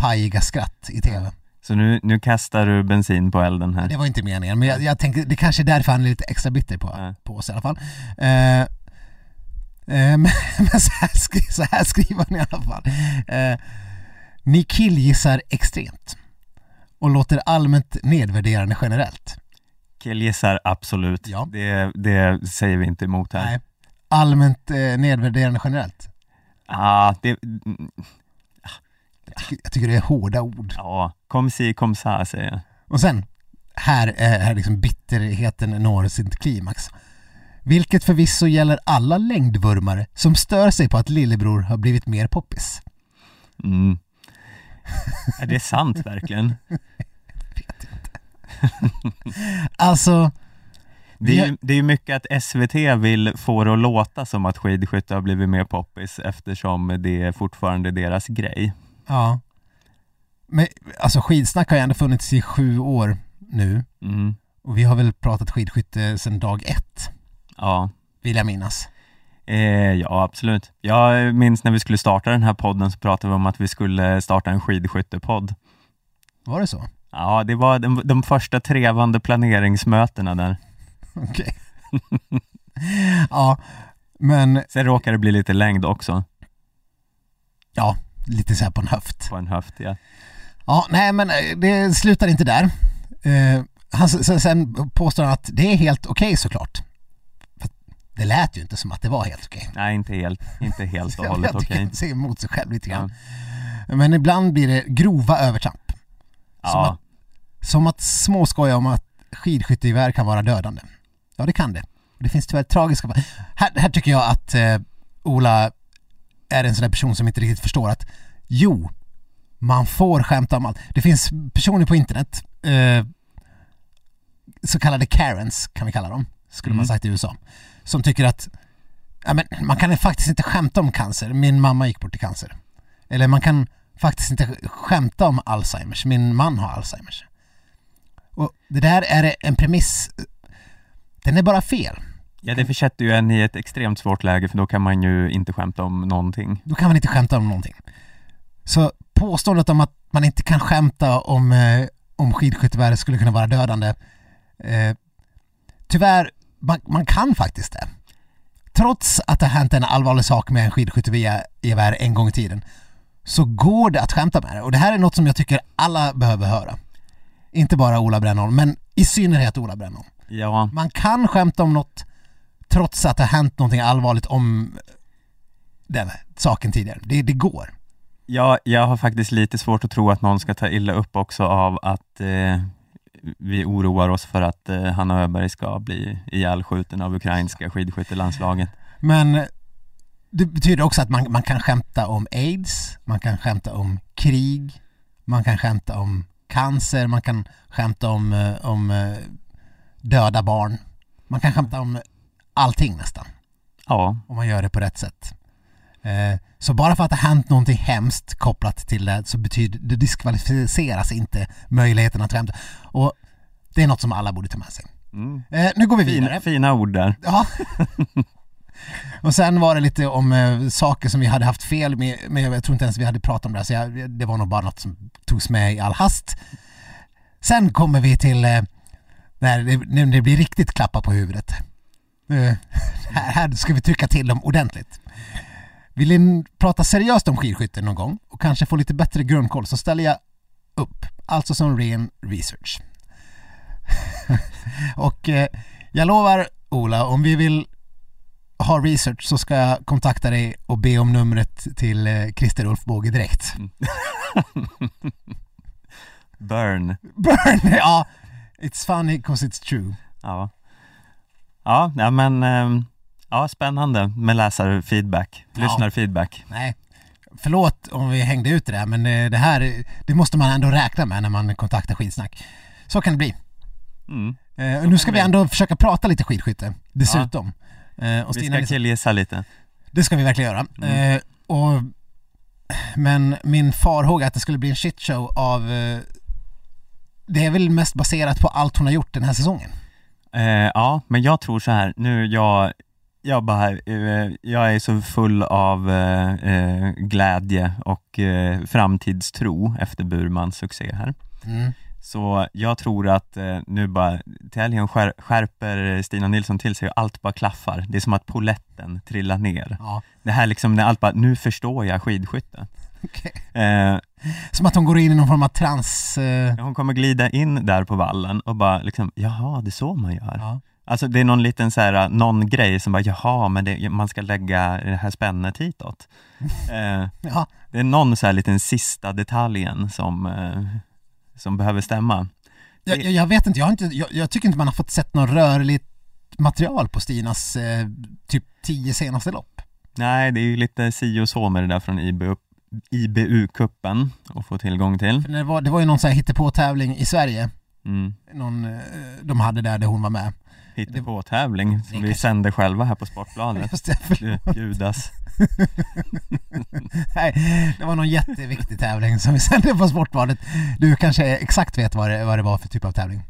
pajiga skratt i TV. Så nu, nu kastar du bensin på elden här. Det var inte meningen, men jag, jag tänker det kanske är därför han är lite extra bitter på, Ja. på oss i alla fall. Eh, eh, [laughs] men men så, här, skri- så här skriver han i alla fall. Eh, ni killgissar extremt och låter allmänt nedvärderande generellt. Killgissar, absolut. Ja. Det, det säger vi inte emot här. Nej. Allmänt eh, nedvärderande generellt. Ah, det, Jag tycker, jag tycker det är hårda ord. ja, kom si, kom sa säger jag. Och sen, här är här liksom bitterheten når sitt klimax. Vilket förvisso gäller alla längdvurmare som stör sig på att lillebror har blivit mer poppis. Mm. [laughs] Är det sant verkligen? [laughs] Alltså, Det är, ju, det är ju mycket att SVT vill få det att låta som att skidskytte har blivit mer poppis eftersom det är fortfarande deras grej. Ja. Men alltså skidsnack har ju ändå funnits i sju år nu. Mm. Och vi har väl pratat skidskytte sedan dag ett, Ja. vill jag minnas. Eh, ja, absolut. Jag minns när vi skulle starta den här podden så pratade vi om att vi skulle starta en skidskyttepodd. Var det så? Ja, det var de, de första trevande planeringsmötena där. [laughs] Okej. [laughs] ja, men Sen råkar det bli lite längd också ja, lite så här på en höft. på en höft. Ja. Ja, nej men eh, det slutar inte där. Eh, han, sen, sen påstår han att det är helt okej såklart. För det lät ju inte som att det var helt okej. Nej, inte helt, inte helt och [laughs] hållet okej. han säger emot sig själv lite grann. Men ibland blir det grova övertramp. Som, Ja, att, som att småskoja om att skidskyttegevär kan vara dödande. Ja, det kan det. Det finns tyvärr tragiska. Här, här tycker jag att eh, Ola är en sån där person som inte riktigt förstår att jo, man får skämta om allt. Det finns personer på internet, eh, så kallade Karens kan vi kalla dem, skulle man sagt i USA, som tycker att ja, men man kan faktiskt inte skämta om cancer, min mamma gick bort i cancer. Eller man kan faktiskt inte skämta om Alzheimers, min man har Alzheimers. Och det där är en premiss, den är bara fel. Ja, det försätter ju en i ett extremt svårt läge för då kan man ju inte skämta om någonting. Då kan man inte skämta om någonting. Så påståendet om att man inte kan skämta om, eh, om skidskyttevärdet skulle kunna vara dödande, eh, tyvärr, man, man kan faktiskt det. Trots att det har hänt en allvarlig sak med en skidskyttegevär en gång i tiden, så går det att skämta med det. Och det här är något som jag tycker alla behöver höra. Inte bara Ola Brännholm, men i synnerhet Ola Brännholm. Ja, Man kan skämta om något trots att det har hänt någonting allvarligt om den saken tidigare. Det, det går. Ja, jag har faktiskt lite svårt att tro att någon ska ta illa upp också av att eh, vi oroar oss för att eh, Hanna Öberg ska bli ihjälskjuten av ukrainska skidskyttelandslaget. Men det betyder också att man, man kan skämta om aids, man kan skämta om krig, man kan skämta om cancer, man kan skämta om, eh, om eh, döda barn. Man kan skämta om allting nästan, Ja, om man gör det på rätt sätt. Eh, Så bara för att det hänt någonting hemskt kopplat till det så betyder det diskvalificeras inte möjligheten att skämta. Och det är något som alla borde ta med sig. mm. Eh, Nu går vi vidare. fina, fina ord där. [laughs] Ja. och sen var det lite om eh, saker som vi hade haft fel med, men jag tror inte ens vi hade pratat om det, så jag, det var nog bara något som togs med i all hast. Sen kommer vi till eh, när, det, när det blir riktigt klappa på huvudet. Eh, [laughs] här, ska vi trycka till dem ordentligt. Vill ni prata seriöst om skidskytte någon gång och kanske få lite bättre grundkoll så ställer jag upp, alltså som ren research. [laughs] och eh, jag lovar Ola, om vi vill har research så ska jag kontakta dig och be om numret till eh, Christer Ulf Båge direkt. [laughs] Burn. Burn! Ja, it's funny 'cause it's true. Ja. Ja, ja men ehm, ja, spännande med läsarfeedback, Ja. lyssnarfeedback. Nej, förlåt om vi hängde ut det där men eh, det här, det måste man ändå räkna med när man kontaktar Skidsnack. Så kan det bli. Mm. Eh, nu ska vi ändå försöka prata lite skidskytte, dessutom. Eh, och Vi ska killgissa lite. det ska vi verkligen göra. Mm. Eh, och, men min farhåga att det skulle bli en shitshow av eh, det är väl mest baserat på allt hon har gjort den här säsongen. Eh, ja, men jag tror så här, nu jag, jag bara, eh, jag är så full av eh, eh, glädje och eh, framtidstro efter Burmans succé här. Mm. Så jag tror att eh, nu bara, till helgen skär, skärper Stina Nilsson till sig och allt bara klaffar. Det är som att poletten trillar ner. Ja. Det här liksom när allt bara, nu förstår jag skidskytte. Okej. Eh, Som att hon går in i någon form av trans... Eh, hon kommer glida in där på vallen och bara liksom, jaha, det är så man gör. ja. Alltså det är någon liten så här, någon grej som bara, jaha, men det, man ska lägga det här spännet hitåt. [laughs] Eh, ja. det är någon så här liten sista detaljen som, eh, som behöver stämma. Jag, jag- jag vet inte, jag, har inte jag, jag tycker inte man har fått sett något rörligt material på Stinas eh, typ tio senaste lopp. Nej, det är ju lite si och så med det där från IBU, IBU-kuppen att få tillgång till. Det, var, det var ju någon sån här hittepå-tävling i Sverige, Mm. någon, eh, de hade där, där hon var med. Hittepå-tävling som vi sände själva här på Sportbladet. Just det. Judas. [laughs] Nej, det var någon jätteviktig tävling som vi sände på Sportbladet. Du kanske exakt vet vad det, vad det var för typ av tävling?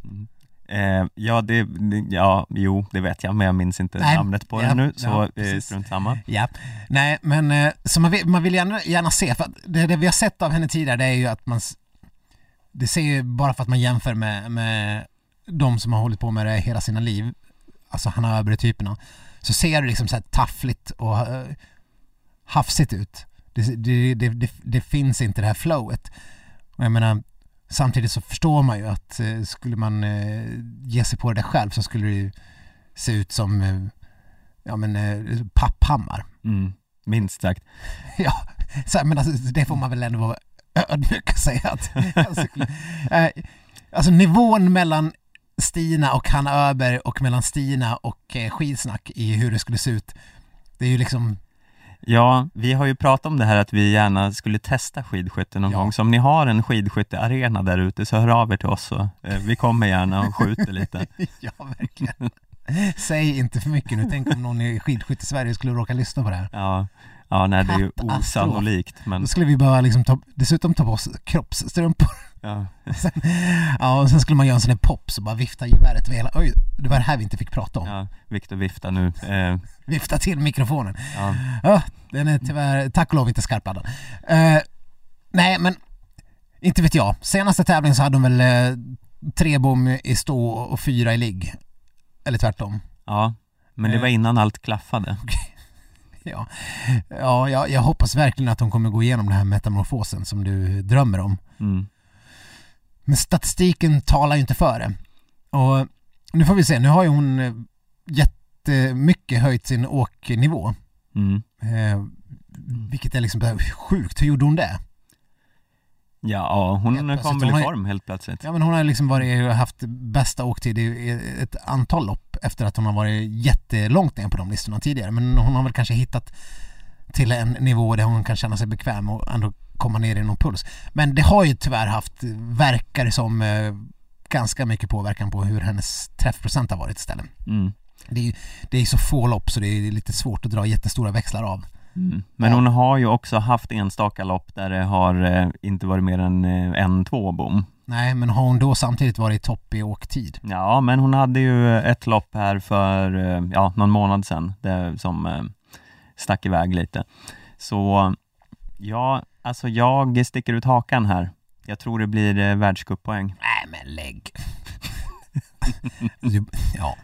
Eh, ja, det, ja, jo, det vet jag, men jag minns inte Nej, namnet på ja, den nu, ja, så precis. strunt samma. Ja, nej men eh, så man vill, man vill gärna, gärna se, för det, det vi har sett av henne tidigare det är ju att man det ser ju bara för att man jämför med, med de som har hållit på med det hela sina liv, alltså Hanna Öberg-typerna, så ser det liksom så här taffligt och eh, hafsigt ut. Det, det, det, det, det finns inte det här flowet. Och jag menar, samtidigt så förstår man ju att eh, skulle man eh, ge sig på det där själv så skulle det ju se ut som eh, ja men Papphammar. Mm, minst sagt. [laughs] Ja, så, men alltså, det får man väl ändå vara ödmjuk och säga att [laughs] alltså, eh, alltså nivån mellan Stina och Hanna Öberg och mellan Stina och eh, skidsnack i hur det skulle se ut. Det är ju liksom, Ja, vi har ju pratat om det här att vi gärna skulle testa skidskytte någon Ja. gång, så om ni har en skidskyttearena där ute så hör av er till oss så eh, vi kommer gärna och skjuter lite. [laughs] ja verkligen. Säg inte för mycket nu, tänk om någon i skidskytte i Sverige skulle råka lyssna på det här. Ja, ja nej, det är ju osannolikt, men Då skulle vi bara liksom ta, dessutom ta på oss kroppsstrumpor. ja. [laughs] Sen, ja, och sen skulle man göra en sån där pop så bara vifta geväret oj, det var det här vi inte fick prata om. ja Viktor viftar nu. Eh, Vifta till mikrofonen. ja. Ja, den är tyvärr, tack och lov inte skarpladdad. Eh, nej, men inte vet jag. Senaste tävlingen så hade de väl eh, tre bom i stå och fyra i ligg. Eller tvärtom. ja, men det var innan allt klaffade. [laughs] Ja, ja jag, jag hoppas verkligen att de kommer gå igenom den här metamorfosen som du drömmer om. Mm. Men statistiken talar ju inte för det. Och nu får vi se, nu har ju hon eh, jättemycket höjt sin åknivå. Mm. Eh, vilket är liksom sjukt, hur gjorde hon det? Ja, hon kom väl i form helt plötsligt. Ja men hon har liksom varit, haft bästa åktid i ett antal lopp efter att hon har varit jättelångt ner på de listorna tidigare. Men hon har väl kanske hittat till en nivå där hon kan känna sig bekväm och ändå komma ner i någon puls. Men det har ju tyvärr haft, verkar som, eh, ganska mycket påverkan på hur hennes träffprocent har varit istället. Mm. Det är det är så få lopp så det är lite svårt att dra jättestora växlar av. Mm. Men Ja. hon har ju också haft enstaka lopp där det har eh, inte varit mer än eh, en, två bom. Nej, men har hon då samtidigt varit topp i åktid? Ja, men hon hade ju ett lopp här för eh, ja, någon månad sedan det, som eh, stack iväg lite. Så ja, alltså jag sticker ut hakan här. Jag tror det blir eh, världscuppoäng. Nej men lägg. [laughs] ja.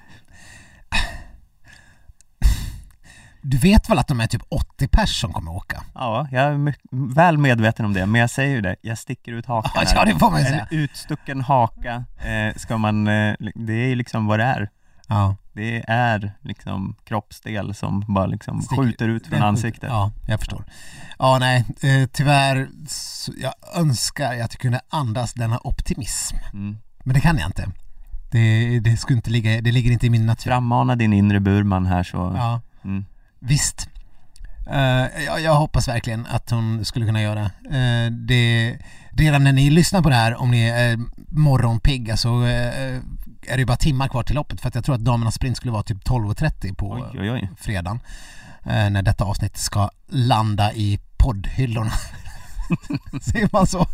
Du vet väl att de är typ 80 pers som kommer åka? Ja, jag är väl medveten om det, men jag säger ju det, jag sticker ut hakan Ja, här. det får man ju En säga. utstucken haka eh, ska man, eh, det är ju liksom vad det är. Ja. Det är liksom kroppsdel som bara liksom Sticker- skjuter ut från ansiktet. Ja, jag förstår. Ja, nej, eh, tyvärr, jag önskar att jag kunde andas denna optimism. Mm. Men det kan jag inte. Det, det, skulle inte ligga, det ligger inte i min natur. Frammana din inre Burman här så... Ja, Mm. Visst. Eh, jag, jag hoppas verkligen att hon skulle kunna göra uh, det. Redan när ni lyssnar på det här, om ni är morgonpigga så eh, är det ju bara timmar kvar till loppet för att jag tror att damernas sprint skulle vara typ 12.30 på Oj, oj, oj. fredagen när detta avsnitt ska landa i poddhyllorna. [laughs] Säger man så?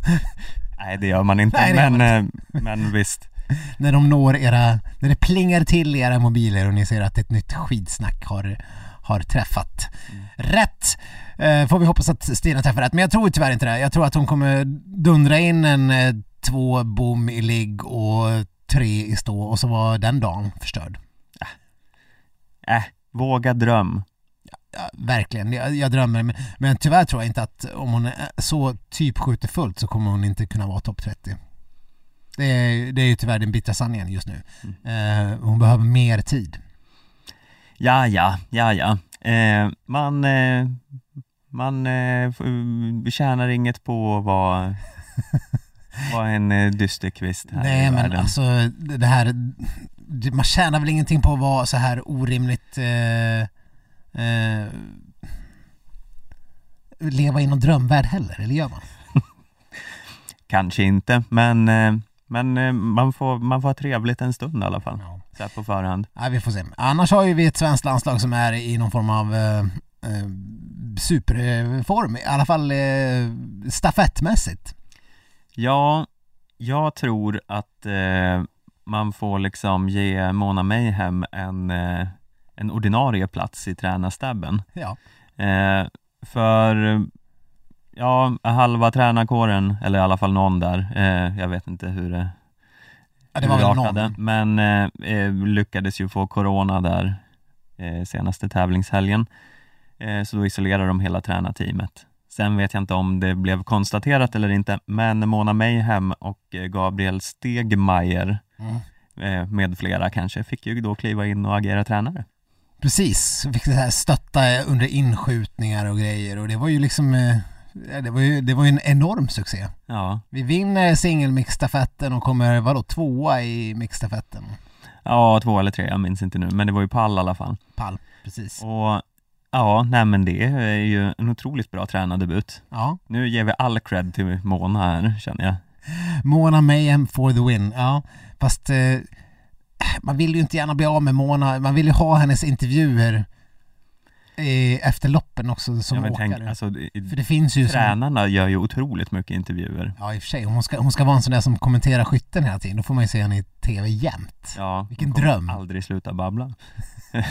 Nej, det gör man inte. Nej, men, man eh, men visst. När de når era, när det plingar till i era mobiler och ni ser att ett nytt skidsnack har, har träffat rätt. Eh, får vi hoppas att Stina träffar rätt, men jag tror tyvärr inte det. Jag tror att hon kommer dundra in en eh, två bom i ligg och tre i stå och så var den dagen förstörd. Äh, våga dröm. Ja, verkligen, jag, jag drömmer. Men, men tyvärr tror jag inte att om hon är så typ skjuter fullt så kommer hon inte kunna vara topp 30. Det är, det är ju tyvärr den bittra sanningen just nu. Eh, hon behöver mer tid. Ja, ja, ja, ja. Eh, man, eh, man eh, tjänar inget på att vara, [laughs] vara en eh, dysterkvist här Nej i men världen. alltså det här, man tjänar väl ingenting på att vara så här orimligt eh, eh, leva i någon drömvärld heller, eller gör man? [laughs] Kanske inte, men, eh, men eh, man, får, man får ha trevligt en stund i alla fall. Ja. Så här på förhand. Nej, vi får se. Annars har ju vi ett svenskt landslag som är i någon form av eh, eh, superform, i alla fall eh, stafettmässigt. Ja, jag tror att eh, man får liksom ge Mona Mayhem en, eh, en ordinarie plats i tränarstabben. Ja. Eh, för ja, halva tränarkåren, eller i alla fall någon där, eh, jag vet inte hur det, ja det var väl någon. men eh, eh, lyckades ju få corona där eh, senaste tävlingshelgen. Eh, så då isolerar de hela tränarteamet. Sen vet jag inte om det blev konstaterat eller inte, men Mona Mayhem och eh, Gabriel Stegmaier Mm. eh, med flera kanske fick ju då kliva in och agera tränare. Precis, fick så här stötta under inskjutningar och grejer och det var ju liksom det var ju, det var ju en enorm succé. Ja, Vi vinner singelmixstafetten och kommer, vadå, tvåa i mixstafetten? ja två eller tre, jag minns inte nu, men det var ju pall i alla fall. Pall, precis. Och ja, nej men det är ju en otroligt bra tränardebut. Ja. Nu ger vi all cred till Mona här, känner jag. Mona Mayhem for the win, ja. Fast eh, man vill ju inte gärna bli av med Mona, man vill ju ha hennes intervjuer efter loppen också som Ja, åkare. tänk, alltså, För det finns ju som, tränarna gör ju otroligt mycket intervjuer. Ja i och för sig, hon ska, hon ska vara en sån där som kommenterar skytten hela tiden, då får man ju se henne i TV jämt. Ja, Vilken dröm. Aldrig sluta babbla. [laughs]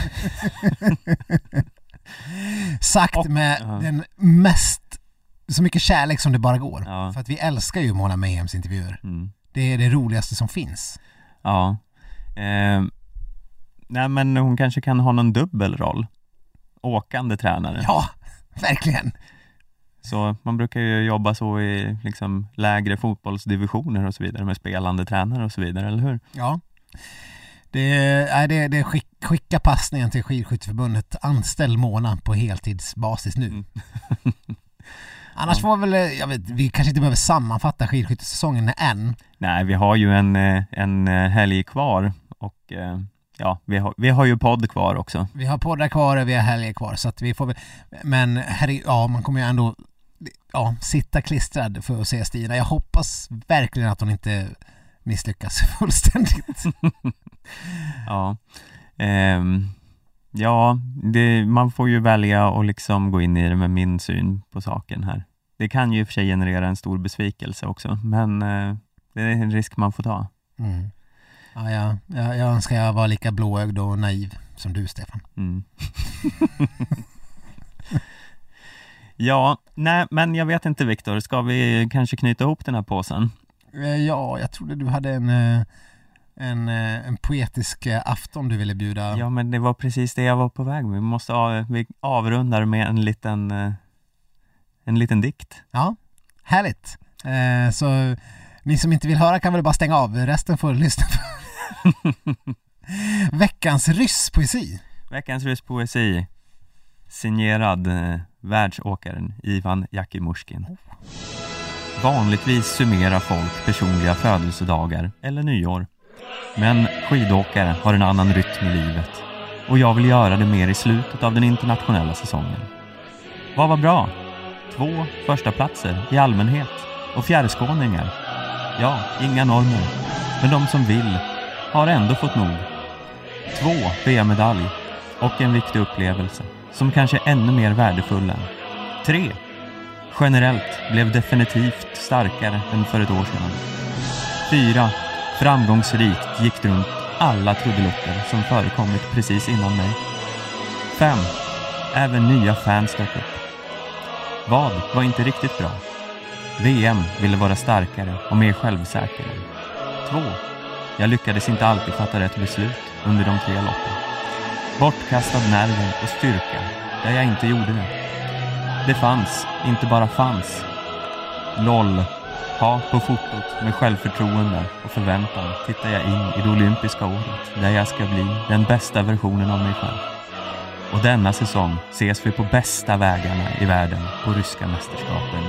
Sagt Och- med ja. den mest, så mycket kärlek som det bara går. Ja. För att vi älskar ju Mona Mayhems intervjuer. Mm. Det är det roligaste som finns. Ja. Eh, nej men hon kanske kan ha någon dubbelroll. Åkande tränare. Ja, verkligen. Så man brukar ju jobba så i liksom lägre fotbollsdivisioner och så vidare med spelande tränare och så vidare, eller hur? Ja. Det är, det, det skick, skicka passningen till Skidskytteförbundet. Anställ Mona på heltidsbasis nu. Mm. [laughs] Annars får väl, jag vet, vi kanske inte behöver sammanfatta skidskyttesäsongen än. Nej, vi har ju en, eh, en eh, helg kvar och eh, ja, vi har, vi har ju podd kvar också. Vi har poddar kvar och vi har helger kvar så att vi får väl, men herre, ja man kommer ju ändå ja, sitta klistrad för att se Stina. Jag hoppas verkligen att hon inte misslyckas [laughs] fullständigt. [laughs] Ja, Ehm, ja det, man får ju välja och liksom gå in i det med min syn på saken här. Det kan ju i och för sig generera en stor besvikelse också, men eh, det är en risk man får ta. Mm. Ja, jag, jag, jag önskar jag var lika blåögd och naiv som du Stefan. Mm. [laughs] ja, nej, men jag vet inte Viktor, ska vi kanske knyta ihop den här påsen? Eh, Ja, jag trodde du hade en, eh, en, eh, en poetisk afton du ville bjuda. Ja, men det var precis det jag var på väg med. Vi måste av, vi avrundar med en liten, en liten dikt. Ja, härligt. Så ni som inte vill höra kan väl bara stänga av, resten får lyssna på. [laughs] Veckans rysspoesi. Veckans ryspoesi signerad eh, världsåkaren Ivan Jakimushkin. Vanligtvis summerar folk personliga födelsedagar eller nyår. Men skidåkare har en annan rytm i livet och jag vill göra det mer i slutet av den internationella säsongen. Vad var bra? Två första platser i allmänhet och fjärrskåningar. Ja, inga normer. Men de som vill har ändå fått nog. Två VM-medalj och en viktig upplevelse som kanske är ännu mer värdefull än. Tre. Generellt blev definitivt starkare än för ett år sedan. Fyra. Framgångsrikt gick runt alla trudelutter som förekommit precis innan mig. Fem. Även nya fans dök upp. Vad var inte riktigt bra? VM ville vara starkare och mer självsäker. 2. Jag lyckades inte alltid fatta rätt beslut under de tre loppen. Bortkastad nerver och styrka där jag inte gjorde det. Det fanns, inte bara fanns. LOL. Ha på fotot med självförtroende och förväntan tittar jag in i det olympiska året där jag ska bli den bästa versionen av mig själv. Och denna säsong ses vi på bästa vägarna i världen på ryska mästerskapen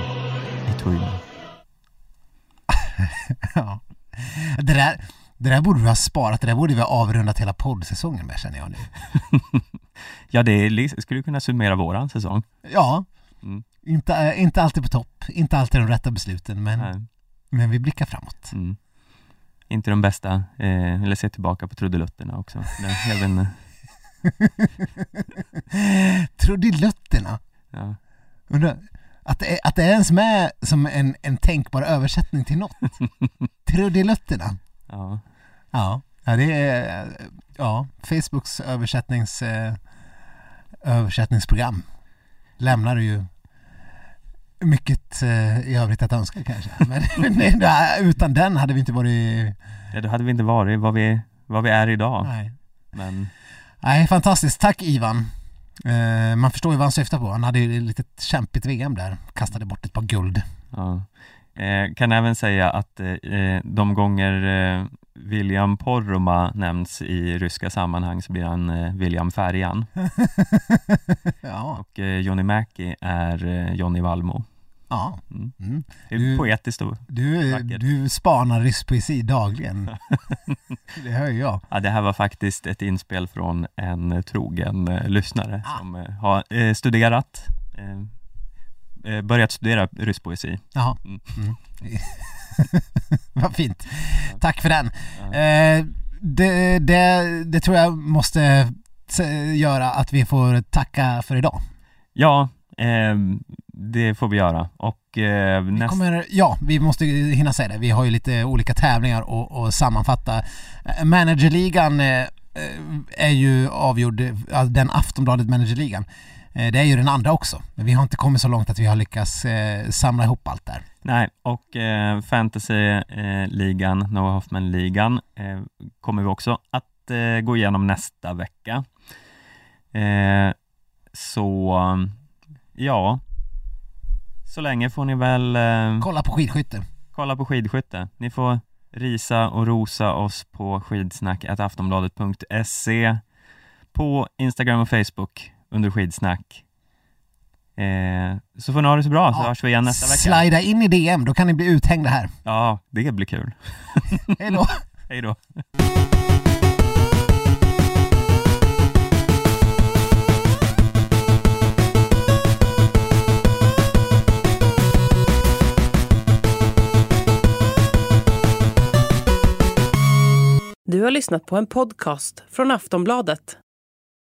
i Turin. [laughs] Ja. Det där, det där borde vi ha sparat, det där borde vi ha avrundat hela poddsäsongen med känner jag nu. [laughs] Ja, det är, skulle kunna summera våran säsong. Ja, Mm. inte, eh, inte alltid på topp, inte alltid de rätta besluten, men, Nej. men vi blickar framåt. Mm. Inte de bästa, eh, eller se tillbaka på trudelutterna också. Även, [laughs] Trudelutterna, ja. undrar, att det, är, att det är ens med som en, en tänkbar översättning till något. [laughs] Trudelutterna. Ja. Ja, det är ja, Facebooks översättnings, eh, översättningsprogram lämnar ju mycket eh, i övrigt att önska kanske. [laughs] Men utan den hade vi inte varit... ja, då hade vi inte varit vad vi, vad vi är idag. Nej. Men Nej, fantastiskt. Tack Ivan. Eh, man förstår ju vad han syftar på. Han hade ju ett litet kämpigt VM där. Kastade bort ett par guld. ja. Eh, kan även säga att eh, de gånger eh, William Porroma nämns i ryska sammanhang så blir han eh, William Färjan [laughs] ja, och eh, Johnny Mäki är eh, Johnny Valmo. ja. Mm. Mm. Det är Du- poetiskt och Du, Vackert. du spanar rysk poesi dagligen. [laughs] det hör jag. Ja, det här var faktiskt ett inspel från en eh, trogen eh, lyssnare Ah. som eh, har eh, studerat, eh, eh, börjat studera rysk poesi. Jaha. Mm. Mm. [laughs] Vad fint. Tack för den. Eh, det, det, det tror jag måste göra att vi får tacka för idag. Ja, eh, det får vi göra. Och eh, Vi nästa... kommer, ja, vi måste hinna säga det. Vi har ju lite olika tävlingar och, och sammanfatta. Eh, Managerligan eh, eh, är ju avgjord, eh, den Aftonbladet Managerligan. Eh, Det är ju den andra också. Men vi har inte kommit så långt att vi har lyckats eh, samla ihop allt där. Nej, och eh, fantasyligan, eh, Noah Hoffman-ligan, eh, kommer vi också att eh, gå igenom nästa vecka. Eh, så, ja, så länge får ni väl eh, Kolla på skidskytte. kolla på skidskytte. Ni får risa och rosa oss på skidsnack.aftonbladet.se på Instagram och Facebook under skidsnack. Eh, så får ni ha det så bra, så Ja. hörs vi igen nästa vecka. Slida in i DM, då kan ni bli uthängda här. Ja, det blir kul. [laughs] Hej då! [laughs] Hej då. Du har lyssnat på en podcast från Aftonbladet.